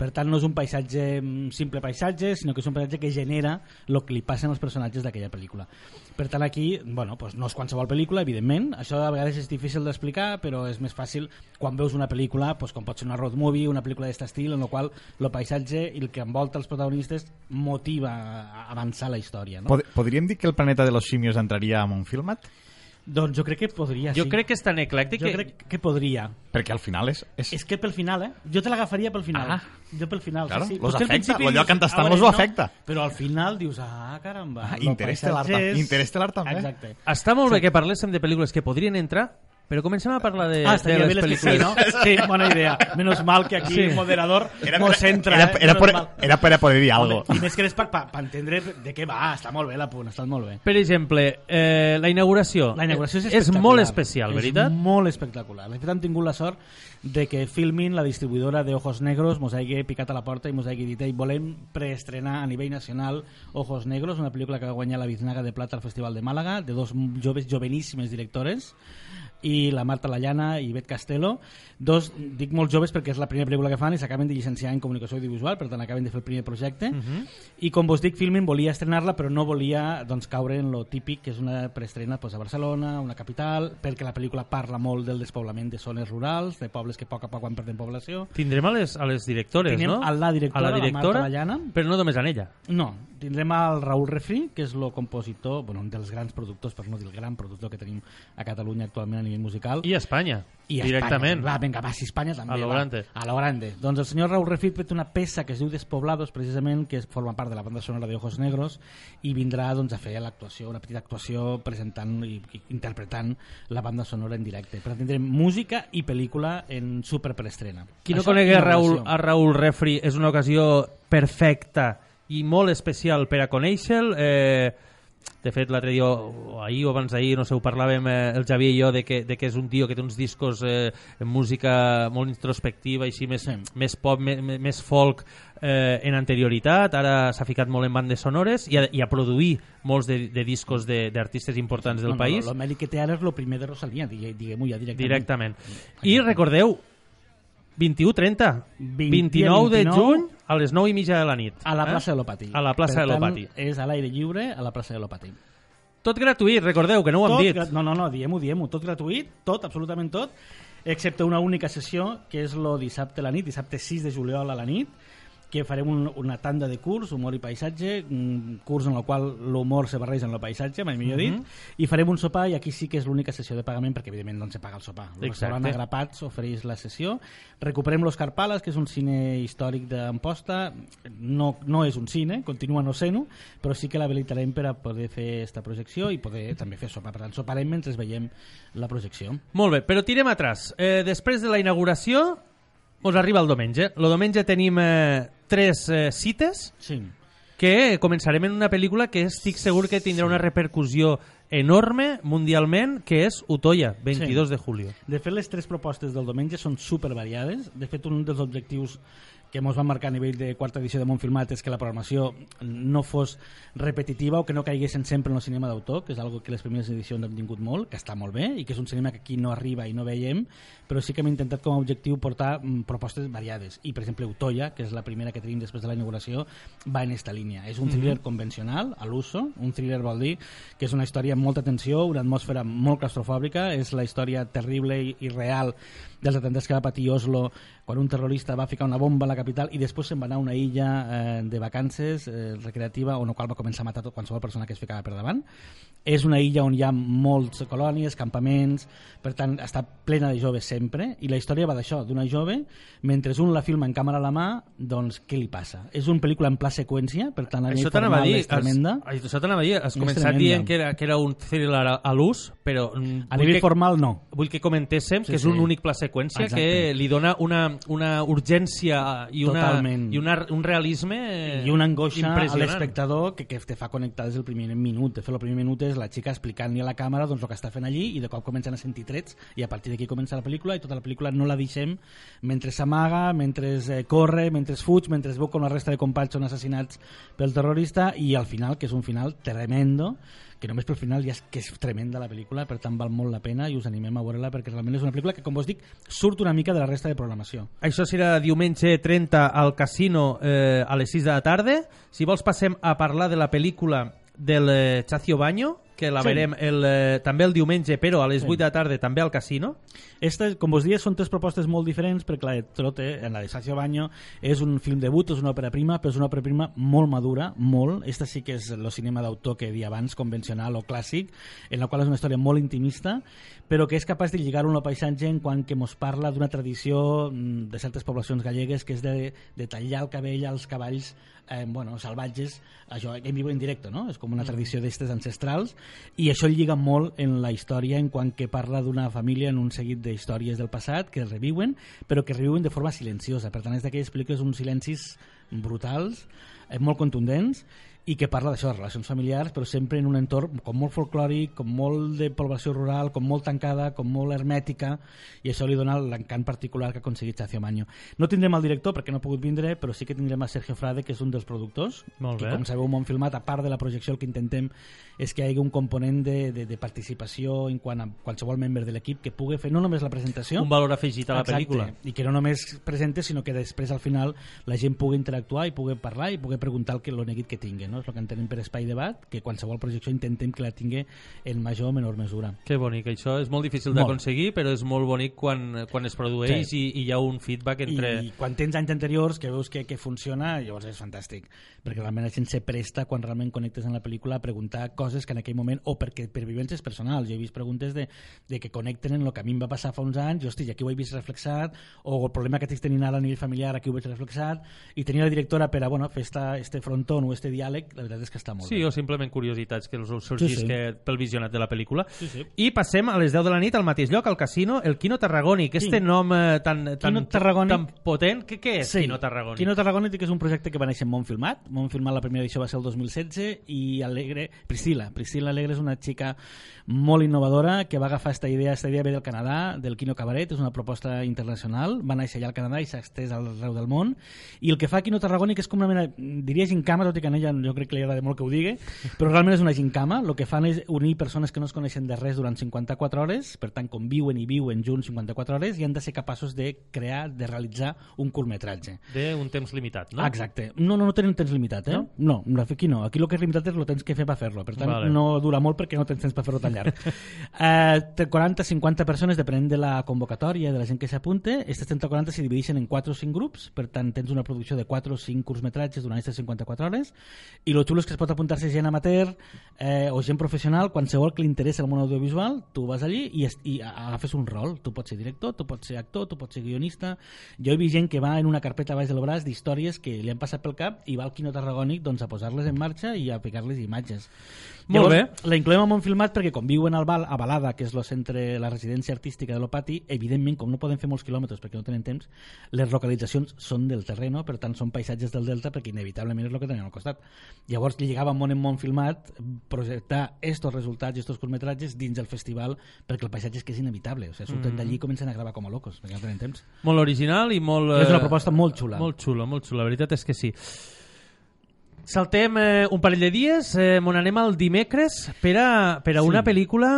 Per tant, no és un paisatge, mm, simple paisatge, sinó que és un paisatge que genera el que li passen als personatges d'aquella pel·lícula. Per tant, aquí, bueno, pues no és qualsevol pel·lícula, evidentment, això a vegades és difícil d'explicar, però és més fàcil quan veus una pel·lícula, pues, com pot ser una road movie, una pel·lícula d'aquest estil, en la qual el paisatge i el que envolta els protagonistes motiva a avançar la història. No? Pod podríem dir que el planeta de los simios entraria en un filmat? Doncs jo crec que podria, Jo sí. crec que és tan eclèctic Jo que... crec que podria. Perquè al final és... és... És que pel final, eh? Jo te l'agafaria pel final. Ah. Jo pel final, Claro, sí, sí. los Potser al afecta, principi allò dius, que "A los veure, ho no", afecta. Però al final dius, ah, caramba. Ah, los Interestelar tam- Interestelar també. Exacte. Està molt bé que parléssim de pel·lícules que podrien entrar, però comencem a parlar de, ah, de les les que sí, pel·lícules. no? Sí, bona idea. Menos mal que aquí Sí. el moderador Era, mos entra, era, eh? era, Menos por, mal. era per a poder dir algo. I més que res per, per, per entendre de què va. Està molt bé l'apunt, està molt bé. Per exemple, eh, la inauguració. La inauguració és, és espectacular. molt especial, veritat? És molt espectacular. De fet, hem tingut la sort de que Filmin, la distribuïdora de Ojos Negros, mos hagi picat a la porta i mos hagi dit «Ei, volem preestrenar a nivell nacional Ojos Negros, una pel·lícula que va guanyar la Biznaga de Plata al Festival de Màlaga, de dos joves, joveníssimes directores, i la Marta Lallana i Bet Castelo dos, dic molt joves perquè és la primera pel·lícula que fan i s'acaben de llicenciar en comunicació audiovisual per tant acaben de fer el primer projecte Mhm. i com vos dic, Filmin volia estrenar-la però no volia doncs, caure en lo típic que és una preestrena pues, a Barcelona, una capital perquè la pel·lícula parla molt del despoblament de zones rurals, de pobles que a poc a poc van perdent població Tindrem a les, a les directores, Tindrem no? a la directora, a la la directora Marta Lallana. però no només en ella. no, tindrem al Raül Refri, que és el compositor, bueno, un dels grans productors, per no dir el gran productor que tenim a Catalunya actualment a nivell musical. I a Espanya, I a directament. Espanya. Va, vinga, va, si Espanya també. A lo va. grande. A lo grande. Doncs el senyor Raúl Refit fet una peça que es diu Despoblados, precisament, que forma part de la banda sonora de Ojos Negros, i vindrà doncs, a fer l'actuació, una petita actuació presentant i, i interpretant la banda sonora en directe. Per tant, tindrem música i pel·lícula en super preestrena. Qui no Això, conegui a inauguració. a Raül Refri és una ocasió perfecta i molt especial per a conèixer-lo. Eh, de fet, l'altre dia, o ahir o abans d'ahir, no sé, ho parlàvem eh, el Javier i jo, de que, de que és un tio que té uns discos eh, en música molt introspectiva, així més, Sí. més pop, més, més folk eh, en anterioritat, ara s'ha ficat molt en bandes sonores i a, i a produir molts de, de discos de- d'artistes importants del no, país. No, el mèrit que té ara és el primer de Rosalia, digue- diguem-ho ja directament. Directament. I recordeu, 21-30, 29 de 29 juny a les 9 i mitja de la nit. A la eh? plaça de l'Opati. A la plaça per de l'Opati. És a l'aire lliure a la plaça de l'Opati. Tot gratuït, recordeu, que no ho hem tot, dit. gra- No, no, no, diem-ho, diem-ho. Tot gratuït, tot, absolutament tot, excepte una única sessió, que és lo dissabte a la nit, dissabte 6 de juliol a la nit, que farem un, una tanda de curs, humor i paisatge, un curs en el qual l'humor se barreja amb el paisatge, mai millor dit, Mhm. i farem un sopar, i aquí sí que és l'única sessió de pagament, perquè evidentment no se paga el sopar. El restaurant Agrapats ofereix la sessió. Recuperem Los Carpalas, que és un cine històric d'Amposta. No, no és un cine, continua no sent-ho, però sí que l'habilitarem per a poder fer esta projecció i poder també fer sopar. Per tant, soparem mentre veiem la projecció. Molt bé, però tirem atràs. Eh, després de la inauguració, us arriba el diumenge. El diumenge tenim eh, tres eh, cites Sí. que començarem en una pel·lícula que estic segur que tindrà una repercussió enorme mundialment, que és Utoya, 22 Sí. de julio. De fet, les tres propostes del diumenge són super variades. De fet, un dels objectius que ens van marcar a nivell de quarta edició de Montfilmat és que la programació no fos repetitiva o que no caiguessin sempre en el cinema d'autor, que és algo que les primeres edicions hem tingut molt, que està molt bé i que és un cinema que aquí no arriba i no veiem, però sí que hem intentat com a objectiu portar mm, propostes variades. I, per exemple, Utoya, que és la primera que tenim després de la inauguració, va en esta línia. És un thriller convencional, a l'uso. Un thriller vol dir que és una història amb molta tensió, una atmosfera molt claustrofòbica, és la història terrible i, i real dels atemptats que va patir Oslo quan un terrorista va ficar una bomba a la capital i després se'n va anar a una illa eh, de vacances eh, recreativa on el qual va començar a matar tot qualsevol persona que es ficava per davant és una illa on hi ha molts colònies, campaments, per tant està plena de joves sempre i la història va d'això, d'una jove mentre un la filma en càmera a la mà doncs què li passa? És una pel·lícula en pla seqüència per tant la llei formal dir, és tremenda has, això t'anava a dir, has començat dient que era, que era un thriller a, l'ús, però... mm, a nivell que- formal no Vull que comentéssim Sí, que és sí. un únic pla seqüència Exacte. que li dona una, una urgència i, una, Totalment. i una, un realisme i una angoixa a l'espectador que, que te fa connectar des del primer minut. De fet, el primer minut és la xica explicant-li a la càmera doncs, el que està fent allí i de cop comencen a sentir trets i a partir d'aquí comença la pel·lícula i tota la pel·lícula no la deixem mentre s'amaga, mentre eh, corre, mentre fuig, mentre veu com la resta de companys són assassinats pel terrorista i al final, que és un final tremendo, que només pel final ja és que és tremenda la pel·lícula, per tant val molt la pena i us animem a veure-la perquè realment és una pel·lícula que, com vos dic, surt una mica de la resta de programació. Això serà diumenge 30 al casino eh, a les 6 de la tarda. Si vols passem a parlar de la pel·lícula del eh, Chacio Baño, que la Sí. verem el, eh, també el diumenge, però a les Sí. 8 de la tarda també al casino. Esta, com vos dies, són tres propostes molt diferents perquè la de Trote, en la de Sacio Baño, és un film debut, és una òpera prima, però és una òpera prima molt madura, molt. Esta sí que és el cinema d'autor que dia abans, convencional o clàssic, en la qual és una història molt intimista, però que és capaç de lligar-ho al paisatge en quant que mos parla d'una tradició mm, de certes poblacions gallegues que és de, de tallar el cabell als cavalls eh, bueno, salvatges, això en viu en directe, no? És com una tradició d'estes ancestrals i això lliga molt en la història en quant que parla d'una família en un seguit d'històries del passat que reviuen, però que reviuen de forma silenciosa. Per tant, és d'aquelles pel·lícules uns silencis brutals, eh, molt contundents, i que parla d'això, de relacions familiars, però sempre en un entorn com molt folclòric, com molt de població rural, com molt tancada, com molt hermètica, i això li dona l'encant particular que ha aconseguit Chacio Maño. No tindrem el director perquè no ha pogut vindre, però sí que tindrem a Sergio Frade, que és un dels productors, Molt que bé. com sabeu han filmat, a part de la projecció el que intentem és que hi hagi un component de, de, de participació en quant a qualsevol membre de l'equip que pugui fer no només la presentació, Un valor afegit a la Exacte, pel·lícula. i que no només presente sinó que després al final la gent pugui interactuar i pugui parlar i pugui preguntar el que lo neguit que tingui no? és el que entenem per espai debat que qualsevol projecció intentem que la tingui en major o menor mesura Que bonic, això és molt difícil d'aconseguir, però és molt bonic quan, quan es produeix Sí. i, i hi ha un feedback entre... i quan tens anys anteriors que veus que, que funciona llavors és fantàstic perquè realment la gent se presta quan realment connectes en la pel·lícula a preguntar coses que en aquell moment o perquè per vivències personals jo he vist preguntes de, de que connecten en el que a mi em va passar fa uns anys i hosti, aquí ho he vist reflexat o el problema que estic tenint ara a nivell familiar aquí ho veig reflexat i tenir la directora per a bueno, fer esta, este frontón o este diàleg la veritat és que està molt Sí, bé o simplement curiositats que us sorgís Sí, sí. Que, pel visionat de la pel·lícula. Sí, sí. I passem a les 10 de la nit al mateix lloc, al casino, el Quino Tarragoni, que este Sí. nom eh, tan, tan, Quino Tarragònic. tan potent, què, què és Sí. Quino Tarragoni? Quino Tarragoni que és un projecte que va néixer en Montfilmat. Montfilmat la primera edició va ser el 2016 i Alegre, Priscila. Priscila Alegre és una xica molt innovadora que va agafar esta idea, esta idea ve del Canadà, del Quino Cabaret, és una proposta internacional, va néixer allà al Canadà i s'ha estès arreu del món. I el que fa Quino Tarragoni, que és com una mena, diria gincama, tot i que a ella jo crec que li agrada molt que ho digui, però realment és una gincama, el que fan és unir persones que no es coneixen de res durant 54 hores, per tant conviuen i viuen junts 54 hores i han de ser capaços de crear, de realitzar un curtmetratge. D'un temps limitat, no? Exacte. No, no, no tenen temps limitat, eh? No? no, aquí no. Aquí el que és limitat és el temps que fer per fer-lo. Per tant, Vale. no dura molt perquè no tens temps per fer-lo tan llarg. (laughs) eh, té 40-50 persones, depenent de la convocatòria, de la gent que s'apunte. Aquestes 30-40 s'hi divideixen en 4 o 5 grups, per tant, tens una producció de 4 o 5 curtmetratges durant aquestes 54 hores, i lo xulo és que es pot apuntar-se gent amateur eh, o gent professional, qualsevol que li interessa el món audiovisual, tu vas allí i, i agafes un rol. Tu pots ser director, tu pots ser actor, tu pots ser guionista. Jo he vist gent que va en una carpeta baix del braç d'històries que li han passat pel cap i va al Quino Tarragònic doncs, a posar-les en marxa i a ficar-les imatges. Molt Llavors, La incloem en un filmat perquè com viuen al Val, a Balada, que és el centre, la residència artística de l'Opati, evidentment, com no poden fer molts quilòmetres perquè no tenen temps, les localitzacions són del terreno, per tant són paisatges del delta perquè inevitablement és el que tenen al costat. Llavors lligava món en món filmat, projectar estos resultats i estos curtmetratges dins del festival perquè el paisatge és que és inevitable. O sigui, surten Mhm. d'allí i comencen a gravar com a locos, perquè no tenen temps. Molt original i molt... És una eh, proposta molt xula. Molt xula, molt xula, la veritat és que sí. Saltem eh, un parell de dies, eh, on anem al dimecres per a, per a Sí. una pel·lícula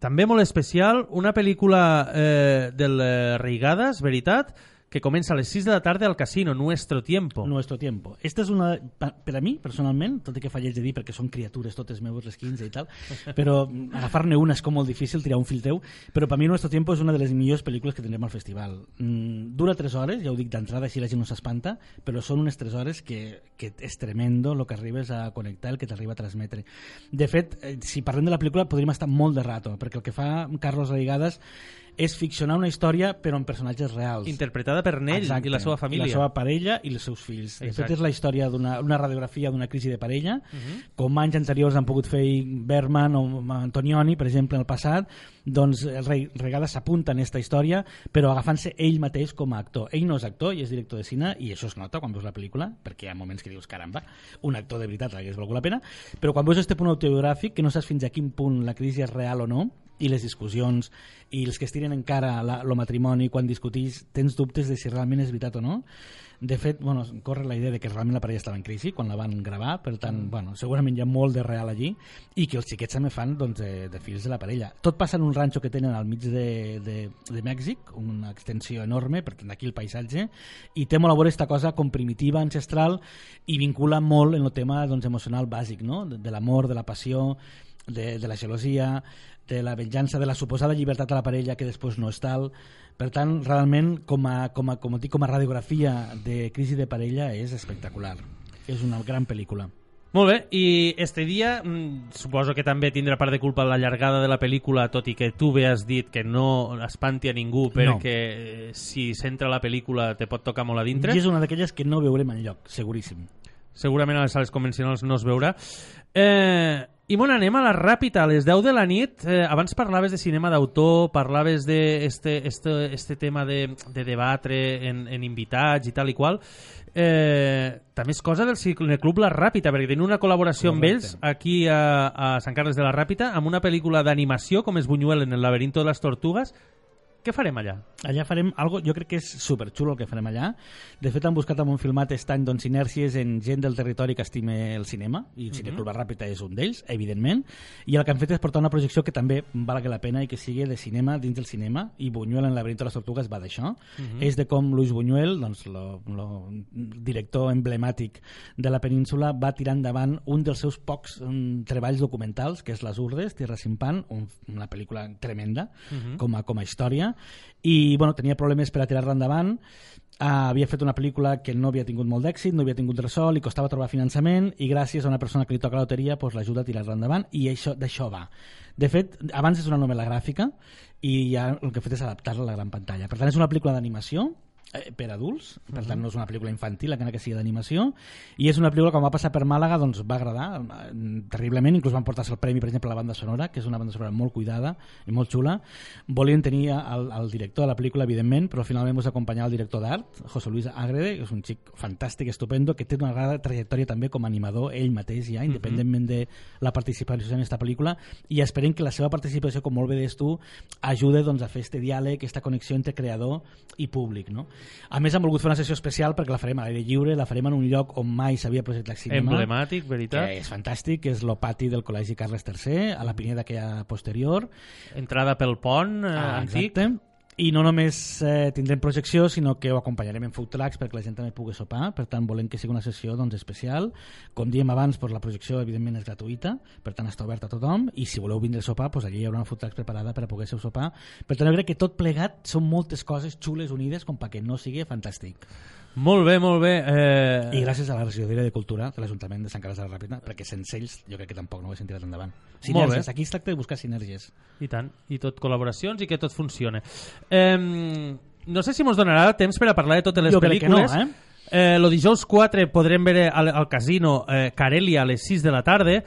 també molt especial, una pel·lícula eh, del eh, Reigades, veritat, que comença a les 6 de la tarda al casino Nuestro Tiempo. Nuestro tiempo. Esta és una... Per a mi, personalment, tot i que falleig de dir perquè són criatures totes meves, les 15 i tal, (laughs) però agafar-ne una és com molt difícil, tirar un fil teu, però per mi Nuestro tiempo és una de les millors pel·lícules que tindrem al festival. Mm, dura 3 hores, ja ho dic d'entrada, així la gent no s'espanta, però són unes 3 hores que, que és tremendo el que arribes a connectar, el que t'arriba a transmetre. De fet, eh, si parlem de la pel·lícula podríem estar molt de rato, perquè el que fa Carlos Reigades és ficcionar una història però amb personatges reals. Interpretada per Nell i la seva família. La seva parella i els seus fills. De Exacte. fet, és la història d'una una radiografia d'una crisi de parella, Mhm. com anys anteriors han pogut fer Berman o Antonioni, per exemple, en el passat, doncs el Re- Regada s'apunta en aquesta història, però agafant-se ell mateix com a actor. Ell no és actor i és director de cine, i això es nota quan veus la pel·lícula, perquè hi ha moments que dius, caramba, un actor de veritat hagués valgut la pena, però quan veus este punt autobiogràfic, que no saps fins a quin punt la crisi és real o no, i les discussions i els que es tiren encara la, el matrimoni quan discutís tens dubtes de si realment és veritat o no de fet, bueno, corre la idea de que realment la parella estava en crisi quan la van gravar, per tant, bueno, segurament hi ha molt de real allí, i que els xiquets també fan doncs, de, de fills de la parella. Tot passa en un ranxo que tenen al mig de, de, de Mèxic, una extensió enorme, per tant, aquí el paisatge, i té molt a veure aquesta cosa com primitiva, ancestral, i vincula molt en el tema doncs, emocional bàsic, no? de, de l'amor, de la passió, de, de la gelosia, de la venjança, de la suposada llibertat a la parella que després no és tal. Per tant, realment, com a, com a, com a, dic, com a radiografia de crisi de parella és espectacular. És una gran pel·lícula. Molt bé, i este dia mm, suposo que també tindrà part de culpa la llargada de la pel·lícula, tot i que tu bé has dit que no espanti a ningú perquè eh, si s'entra la pel·lícula te pot tocar molt a dintre. I és una d'aquelles que no veurem enlloc, seguríssim. Segurament a les sales convencionals no es veurà. Eh, I bon, anem a la ràpida, a les 10 de la nit. Eh, abans parlaves de cinema d'autor, parlaves de este, este, este tema de, de debatre en, en invitats i tal i qual. Eh, també és cosa del Cineclub La Ràpita, perquè tenim una col·laboració amb Correcte. ells aquí a, a Sant Carles de la Ràpita amb una pel·lícula d'animació com és Buñuel en el laberinto de les tortugues. Què farem allà? Allà farem algo, jo crec que és superxulo el que farem allà. De fet, han buscat amb un filmat estany doncs, sinèrcies en gent del territori que estime el cinema, i el Cineclub La Ràpita és un d'ells, evidentment, i el que han fet és portar una projecció que també valgui la pena i que sigui de cinema dins del cinema, i Buñuel en laberinto de les tortugues va d'això. Mhm. És de com Luis Buñuel, doncs, lo, lo director emblemàtic de la península, va tirar endavant un dels seus pocs um, treballs documentals, que és Les Urdes, Tierra sin pan, un, una pel·lícula tremenda, Mhm. com a, com a història i bueno, tenia problemes per a tirar-la endavant uh, havia fet una pel·lícula que no havia tingut molt d'èxit, no havia tingut ressò, li costava trobar finançament i gràcies a una persona que li toca la loteria pues, l'ajuda a tirar-la endavant i això d'això va. De fet, abans és una novel·la gràfica i ja el que he fet és adaptar-la a la gran pantalla. Per tant, és una pel·lícula d'animació eh, per adults, per tant no és una pel·lícula infantil, encara que sigui d'animació, i és una pel·lícula que quan va passar per Màlaga doncs va agradar eh, terriblement, inclús van portar-se el premi, per exemple, a la banda sonora, que és una banda sonora molt cuidada i molt xula. Volien tenir el, el director de la pel·lícula, evidentment, però finalment ens acompanyar el director d'art, José Luis Agrede, que és un xic fantàstic, estupendo, que té una gran trajectòria també com a animador ell mateix ja, independentment de la participació en aquesta pel·lícula, i esperem que la seva participació, com molt bé deies tu, ajude doncs, a fer este diàleg, aquesta connexió entre creador i públic. No? A més, hem volgut fer una sessió especial perquè la farem a l'aire lliure, la farem en un lloc on mai s'havia projectat cinema. Emblemàtic, veritat. Que és fantàstic, que és el pati del Col·legi Carles III, a la Pineda que hi ha posterior. Entrada pel pont eh, Ah, antic. exacte. I no només eh, tindrem projecció, sinó que ho acompanyarem en food trucks perquè la gent també pugui sopar. Per tant, volem que sigui una sessió doncs, especial. Com diem abans, doncs, la projecció evidentment és gratuïta, per tant està oberta a tothom, i si voleu vindre a sopar, doncs, allí hi haurà una food trucks preparada per a poder sopar. Per tant, jo crec que tot plegat són moltes coses xules unides com perquè no sigui fantàstic. Molt bé, molt bé. Eh... I gràcies a la regidoria de Cultura de l'Ajuntament de Sant Carles de la Ràpita, perquè sense ells jo crec que tampoc no ho haguessin tirat endavant. Sinergies, aquí es tracta de buscar sinergies. I tant, i tot col·laboracions i que tot funcione. Eh, no sé si mos donarà temps per a parlar de totes les Jo pel·lícules. no, eh? Eh, lo dijous 4 podrem veure al, al casino eh, Carelia a les 6 de la tarda,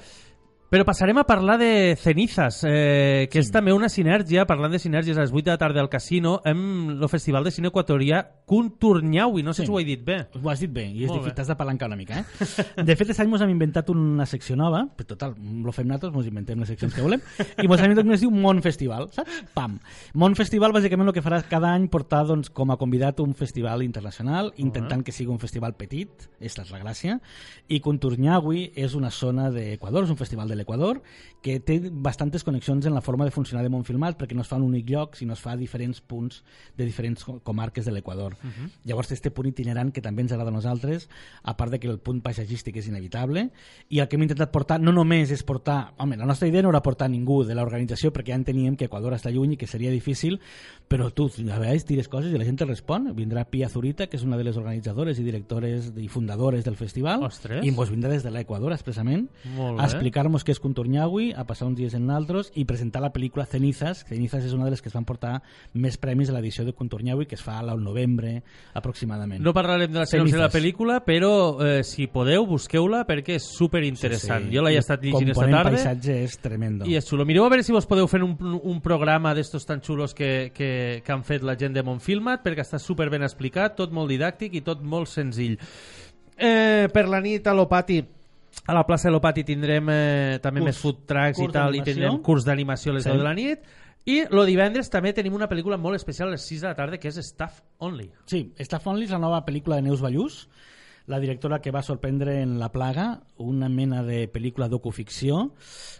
però passarem a parlar de Cenizas, eh, que sí. és també una sinergia, parlant de sinergies a les 8 de la tarda al casino, amb el Festival de Cine Equatorià Conturnyau, i no sé Sí. si ho he dit bé. Ho has dit bé, i és Molt difícil, t'has d'apalancar una mica, eh? (laughs) De fet, aquest any ens hem inventat una secció nova, però total, lo fem nosaltres, ens inventem les seccions que volem, i ens hem inventat una es diu Món Festival, saps? Pam! Món Festival, bàsicament, el que farà cada any portar, doncs, com a convidat un festival internacional, intentant que sigui un festival petit, aquesta és la gràcia, i Conturnyagui és una zona d'Equador, és un festival de l'Equador, que té bastantes connexions en la forma de funcionar de Montfilmat, perquè no es fa en un únic lloc, sinó es fa a diferents punts de diferents co- comarques de l'Equador. Uh -huh. Llavors té este punt itinerant que també ens agrada a nosaltres, a part de que el punt paisatgístic és inevitable, i el que hem intentat portar no només és portar... Home, la nostra idea no era portar ningú de l'organització, perquè ja enteníem que Equador està lluny i que seria difícil, però tu a vegades tires coses i la gent te respon. Vindrà Pia Zurita, que és una de les organitzadores i directores i fundadores del festival, Ostres. i ens vindrà des de l'Equador expressament a explicar-nos què és Contornyagui, a passar uns dies en naltros i presentar la pel·lícula Cenizas. Cenizas és una de les que es van portar més premis a l'edició de Contornyagui, que es fa al novembre aproximadament. No parlarem de la sinopsi de la pel·lícula, però eh, si podeu, busqueu-la perquè és super interessant. Sí, sí. Jo l'he I estat llegint esta component tarda. paisatge és tremendo. I és xulo. Mireu a veure si vos podeu fer un, un programa d'estos tan xulos que, que, que han fet la gent de Montfilmat, perquè està super ben explicat, tot molt didàctic i tot molt senzill. Eh, per la nit a l'Opati a la plaça de l'Opati tindrem eh, també Curs. més food trucks i tal, i tindrem curs d'animació a les Sí. 10 de la nit. I lo divendres també tenim una pel·lícula molt especial a les 6 de la tarda, que és Staff Only. Sí, Staff Only és la nova pel·lícula de Neus Ballús, la directora que va sorprendre en La Plaga, una mena de pel·lícula docuficció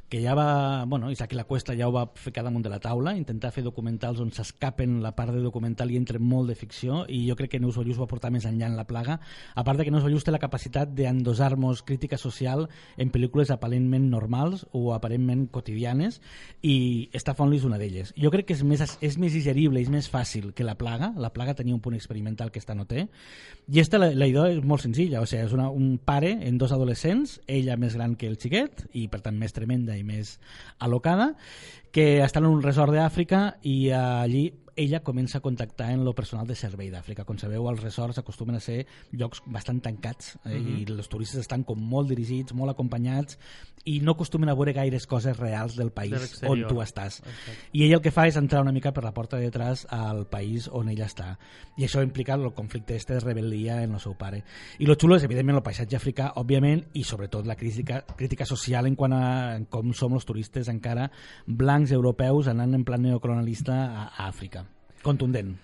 que ja va, bueno, Isaac La Cuesta ja ho va ficar damunt de la taula, intentar fer documentals on s'escapen la part de documental i entre molt de ficció, i jo crec que Neus Ballús va portar més enllà en La Plaga, a part de que Neus Ballús té la capacitat d'endosar-nos crítica social en pel·lícules aparentment normals o aparentment quotidianes, i Staff Only és una d'elles. Jo crec que és més, és més digerible, és més fàcil que La Plaga, La Plaga tenia un punt experimental que esta no té, i esta la, la idea és molt senzilla, o sigui, és una, un pare en dos adolescents, ella més gran que el xiquet, i per tant més tremenda i més alocada, que estan en un resort d'Àfrica i allí ella comença a contactar en lo personal de servei d'Àfrica. Com sabeu, els resorts acostumen a ser llocs bastant tancats eh, Mhm. i els turistes estan com molt dirigits, molt acompanyats i no acostumen a veure gaires coses reals del De país l'exterior. on tu estàs. Exacte. I ella el que fa és entrar una mica per la porta de detrás al país on ella està. I això implica el conflicte este de rebel·lia en el seu pare. I lo xulo és, evidentment, el paisatge africà, òbviament, i sobretot la crítica, crítica social en quant a en com som els turistes encara blancs europeus anant en plan neocolonialista a, a Àfrica. Contundent.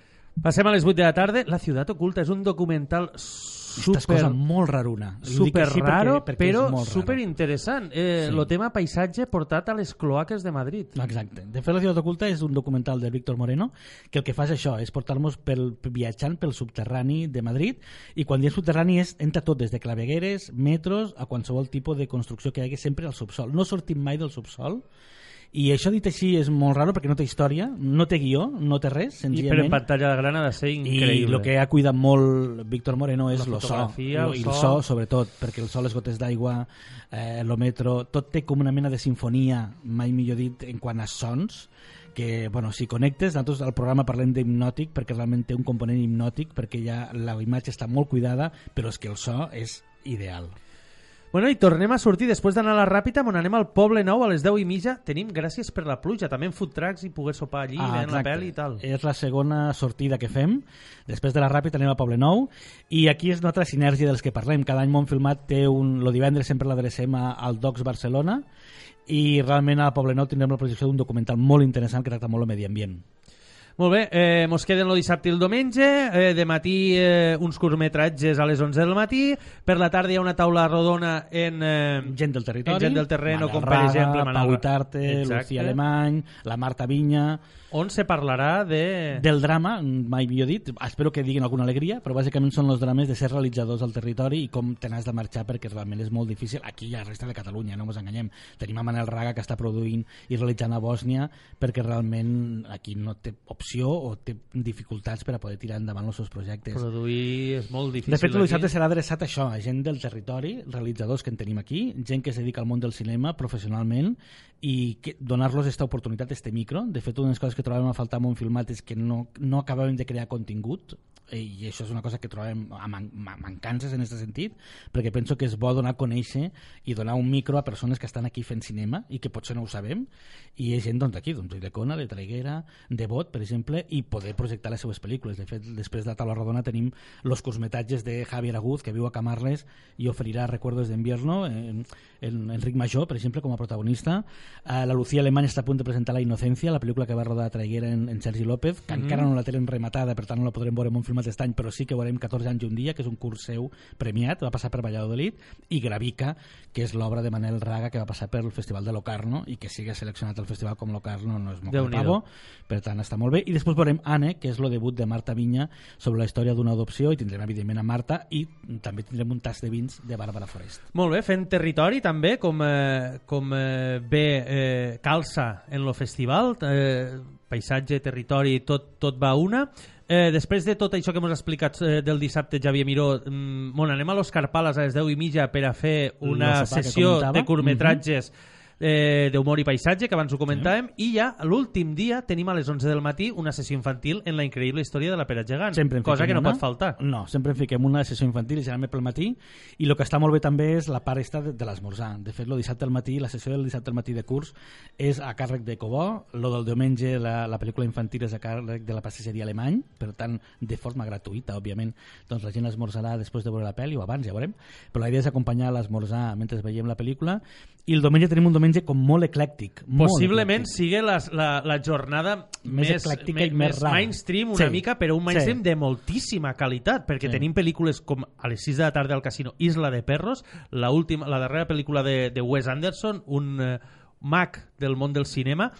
Passem a les 8 de la tarda. La ciutat oculta és un documental Esta super, cosa molt raruna. Super perquè- raro, perquè però és molt raro. super interessant. Eh, Sí. Lo tema paisatge portat a les cloaques de Madrid. Exacte. De fet, La ciutat oculta és un documental de Víctor Moreno que el que fa és això, és portar-nos pel, viatjant pel subterrani de Madrid i quan diem subterrani és, entra tot des de clavegueres, metros, a qualsevol tipus de construcció que hi hagi sempre al subsol. No sortim mai del subsol i això dit així és molt raro perquè no té història, no té guió, no té res, I senzillament. però en pantalla gran ha de ser I increïble. el que ha cuidat molt Víctor Moreno és el so, el i el so. so sobretot, perquè el so, les gotes d'aigua, eh, el metro, tot té com una mena de sinfonia, mai millor dit, en quant a sons, que, bueno, si connectes, nosaltres al programa parlem d'hipnòtic perquè realment té un component hipnòtic, perquè ja la imatge està molt cuidada, però és que el so és ideal. Bueno, i tornem a sortir després d'anar a la Ràpita, on anem al Poble Nou a les 10 i mitja. Tenim gràcies per la pluja, també en food trucks i poder sopar allí, ah, veient la pel·li i tal. És la segona sortida que fem. Després de la Ràpida anem a Poble Nou i aquí és una altra sinergia dels que parlem. Cada any Montfilmat té un... Lo divendres sempre l'adrecem al Docs Barcelona i realment a Poble Nou tindrem la projecció d'un documental molt interessant que tracta molt el medi ambient. Molt bé, eh, mos queden el dissabte i el diumenge, eh, de matí eh, uns curtmetratges a les 11 del matí, per la tarda hi ha una taula rodona en... Eh, gent del territori, en gent del terreno, Manel com per exemple... Pau Itarte, Exacte. Lucía Alemany, la Marta Vinya... On se parlarà de... Del drama, mai millor dit, espero que diguin alguna alegria, però bàsicament són els drames de ser realitzadors al territori i com te n'has de marxar perquè realment és molt difícil. Aquí i a la resta de Catalunya, no ens enganyem. Tenim a Manel Raga que està produint i realitzant a Bòsnia perquè realment aquí no té opció o té dificultats per a poder tirar endavant els seus projectes. Produir és molt difícil. De fet, el dissabte serà adreçat a això, a gent del territori, realitzadors que en tenim aquí, gent que es dedica al món del cinema professionalment i donar-los aquesta oportunitat, este micro. De fet, una de les coses que trobem a faltar amb un filmat és que no, no acabem de crear contingut eh, i això és una cosa que trobem a man ma- mancances en aquest sentit, perquè penso que és bo donar a conèixer i donar un micro a persones que estan aquí fent cinema i que potser no ho sabem i hi ha gent doncs, d'aquí, doncs, de Cona, de Traiguera, de Bot, per exemple, i poder projectar les seues pel·lícules. De fet, després de la taula rodona tenim los cosmetatges de Javier Aguz, que viu a Camarles i oferirà Recuerdos d'invierno, en, en Enric Major, per exemple, com a protagonista. Eh, la Lucía Alemany està a punt de presentar La Inocencia, la pel·lícula que va rodar a Traiguera en, en Sergi López, que Mhm. encara no la tenen rematada, per tant no la podrem veure en un filmat d'estany, però sí que veurem 14 anys i un dia, que és un curs seu premiat, va passar per Valladolid, i Gravica, que és l'obra de Manel Raga, que va passar pel Festival de Locarno, i que sigui seleccionat al festival com Locarno no és molt pavo, per tant està molt bé. I després veurem Anne, que és el debut de Marta Vinya sobre la història d'una adopció, i tindrem evidentment a Marta, i també tindrem un tas de vins de Bàrbara Forest. Molt bé, fent territori també, com, eh, com eh, bé eh, calça en lo festival, eh, paisatge, territori, tot, tot va una. Eh, després de tot això que hem explicat eh, del dissabte, Xavier Miró, mm, bueno, anem a l'Òscar Pales a les 10 i mitja per a fer una El sopar que sessió de curtmetratges eh, d'humor i paisatge, que abans ho comentàvem, i ja l'últim dia tenim a les 11 del matí una sessió infantil en la increïble història de la Pere Gegant, Sempre cosa que no una. pot faltar. No, sempre en fiquem una sessió infantil, generalment pel matí, i el que està molt bé també és la part esta de, de l'esmorzar. De fet, el dissabte al matí, la sessió del dissabte al matí de curs és a càrrec de Cobó, lo del diumenge, la, la pel·lícula infantil és a càrrec de la pastisseria alemany, per tant, de forma gratuïta, òbviament, doncs la gent esmorzarà després de veure la pel·li o abans, ja veurem, però la idea és acompanyar l'esmorzar mentre veiem la pel·lícula, i el diumenge tenim un diumenge com molt eclèctic. molt Possiblement eclèctic. sigui la, la, la jornada Més més, eclèctica i més rara. mainstream una Sí. mica, però un mainstream Sí. de moltíssima qualitat, perquè Sí. tenim pel·lícules com a les 6 de la tarda al casino Isla de Perros, la, última, la darrera pel·lícula de, de Wes Anderson, un eh, mag del món del cinema,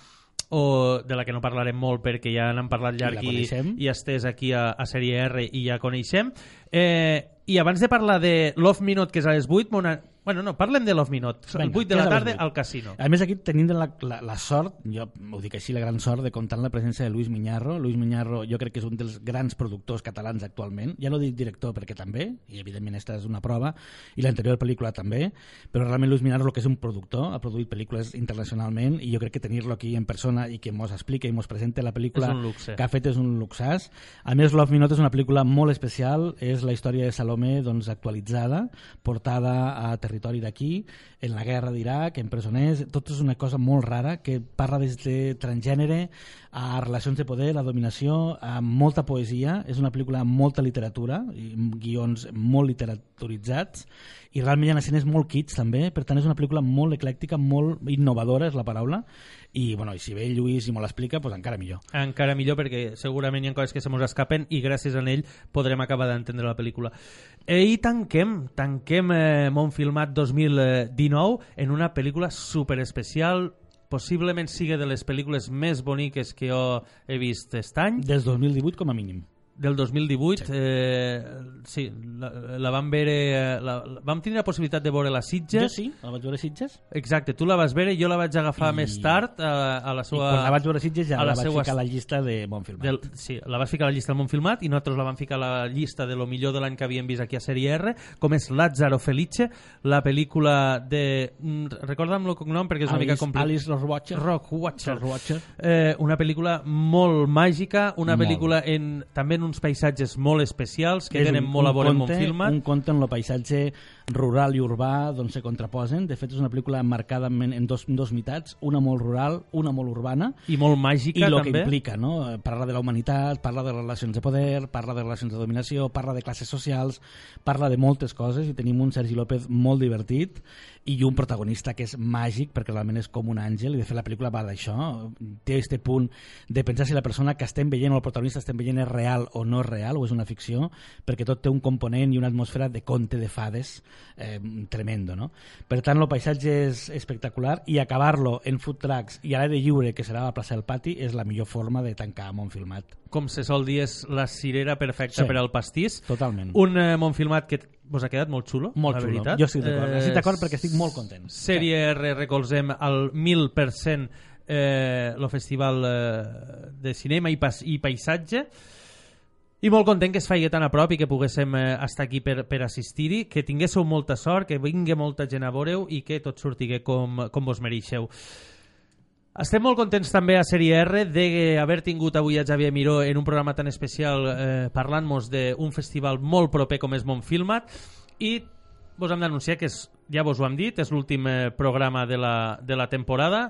o de la que no parlarem molt perquè ja n'hem parlat la llarg i, coneixem. i estès aquí a, a Sèrie R i ja coneixem. Eh, I abans de parlar de Love Minute, que és a les 8, Mona... bueno, no, parlem de Love Minute. el Vinga, 8 de la tarda al casino. A més, aquí tenim la, la, la sort, jo ho dic així, la gran sort de comptar amb la presència de Luis Miñarro. Luis Miñarro jo crec que és un dels grans productors catalans actualment. Ja no dic director perquè també, i evidentment esta és una prova, i l'anterior pel·lícula també, però realment Luis Miñarro el que és un productor, ha produït pel·lícules internacionalment, i jo crec que tenir-lo aquí en persona i que mos explica i mos presente la pel·lícula que ha fet és un luxàs. A més, Love Minute és una pel·lícula molt especial, és la història de Salomé doncs, actualitzada, portada a territori d'aquí, en la guerra d'Iraq, en presoners, tot és una cosa molt rara que parla des de transgènere a relacions de poder, a dominació, a molta poesia, és una pel·lícula amb molta literatura, i guions molt literaturitzats, i realment hi ha escenes molt kits també, per tant és una pel·lícula molt eclèctica, molt innovadora és la paraula, i, bueno, i si ve Lluís i me l'explica, doncs encara millor. encara millor perquè segurament hi ha coses que se mos escapen i gràcies a ell podrem acabar d'entendre la pel·lícula. Eh, I tanquem, tanquem eh, Montfilmat 2019 en una pel·lícula super especial possiblement sigui de les pel·lícules més boniques que jo he vist aquest any. Des 2018 com a mínim. Del 2018, sí, eh, sí la, la vam veure... eh, La, la, vam tenir la possibilitat de veure la Sitges. Jo sí, la vaig veure a Sitges. Exacte, tu la vas veure, jo la vaig agafar I- més tard a, a la I seva... quan la vaig veure a Sitges ja a la, vaig seua ficar a la llista de bon film. del, sí, la vas ficar a la llista del món filmat i nosaltres la vam ficar a la llista de lo millor de l'any que havíem vist aquí a Sèrie R, com és Lázaro Felice, la pel·lícula de... mm, Recorda'm el cognom perquè és una mica Alice, complicat. Alice. Rockwatcher. Rohrwacher. Eh, una pel·lícula molt màgica, una Molt. pel·lícula en, també en uns paisatges molt especials que És tenen un- molt a un veure conte- un filmat. Un conte en el paisatge rural i urbà d'on se contraposen. De fet, és una pel·lícula marcada en, en, dos, en dos mitats, una molt rural, una molt urbana, I molt màgica, i el que també. implica, no? Parla de la humanitat, parla de relacions de poder, parla de relacions de dominació, parla de classes socials, parla de moltes coses i tenim un Sergi López molt divertit i un protagonista que és màgic perquè realment és com un àngel i de fet la pel·lícula va d'això té este punt de pensar si la persona que estem veient o el protagonista estem veient és real o no és real o és una ficció perquè tot té un component i una atmosfera de conte de fades eh, tremendo no? per tant el paisatge és espectacular i acabar-lo en food trucks i a l'aire lliure que serà a la plaça del Pati és la millor forma de tancar Montfilmat Com se sol dir, és la cirera perfecta Sí. per al pastís. totalment Un eh, Montfilmat que vos ha quedat molt xulo, Molt la xulo. veritat. Jo estic d'acord. Estic d'acord perquè estic molt content. Sèrie R, recolzem al 1000% eh, el festival eh, de cinema i, pas, i paisatge i molt content que es faci tan a prop i que poguéssim eh, estar aquí per, per assistir-hi, que tinguéssiu molta sort, que vingui molta gent a veure i que tot surti com, com vos mereixeu. Estem molt contents també a Sèrie R d'haver tingut avui a Xavier Miró en un programa tan especial eh, parlant-nos d'un festival molt proper com és Montfilmat i vos hem d'anunciar que és, ja vos ho hem dit, és l'últim eh, programa de la, de la temporada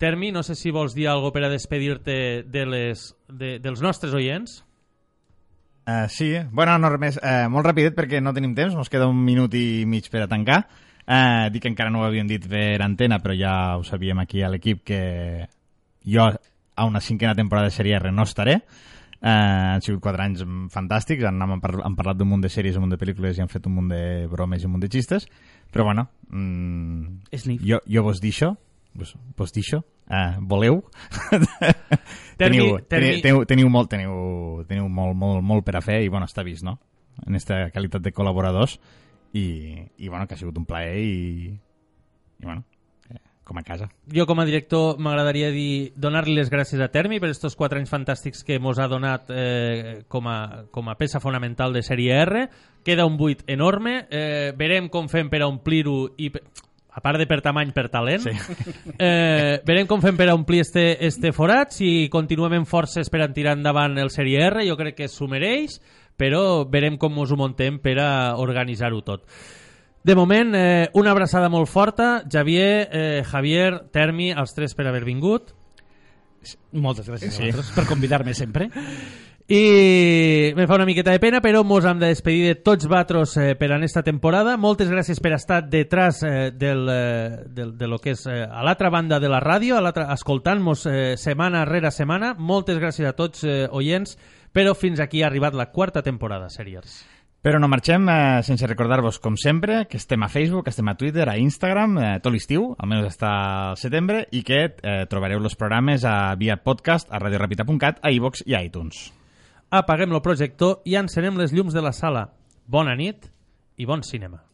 Termi, no sé si vols dir alguna per a despedir-te de les, de, dels nostres oients. Uh, sí, bueno, no, res més, uh, molt rapidet perquè no tenim temps, ens queda un minut i mig per a tancar. Uh, dic que encara no ho havíem dit per antena, però ja ho sabíem aquí a l'equip que jo a una cinquena temporada de sèrie R no estaré. Uh, han sigut quatre anys fantàstics, han, han, par han parlat d'un munt de sèries, un munt de pel·lícules i han fet un munt de bromes i un munt de xistes, però bueno, mm, Sniff. jo, jo vos deixo, vos, vos deixo, uh, voleu? (laughs) Termi- teniu, termi- teniu, teniu, molt, teniu, teniu molt, molt, molt per a fer i bueno, està vist, no? En aquesta qualitat de col·laboradors i, i bueno, que ha sigut un plaer i, i bueno, eh, com a casa. Jo com a director m'agradaria dir donar-li les gràcies a Termi per aquests quatre anys fantàstics que mos ha donat eh, com, a, com a peça fonamental de sèrie R. Queda un buit enorme. Eh, verem com fem per a omplir-ho i pe- a part de per tamany, per talent. Sí. Eh, verem com fem per a omplir este, este forat, si continuem amb forces per a tirar endavant el Sèrie R, jo crec que s'ho mereix, però verem com us ho montem per a organitzar-ho tot. De moment, eh, una abraçada molt forta. Javier, eh, Javier, Termi, els tres per haver vingut. Moltes gràcies Sí. a vosaltres per convidar-me sempre. I me fa una miqueta de pena, però mos hem de despedir de tots vatros eh, per en esta temporada. Moltes gràcies per estar detrás eh, del, eh, del, de lo que és eh, a l'altra banda de la ràdio, a escoltant-nos eh, setmana rere setmana. Moltes gràcies a tots eh, oients, però fins aquí ha arribat la quarta temporada, Seriers. Però no marxem eh, sense recordar-vos, com sempre, que estem a Facebook, estem a Twitter, a Instagram, eh, tot l'estiu, almenys està al setembre, i que eh, trobareu els programes a via podcast a radiorapita.cat, a iVox i a iTunes. Apaguem el projector i encenem les llums de la sala. Bona nit i bon cinema.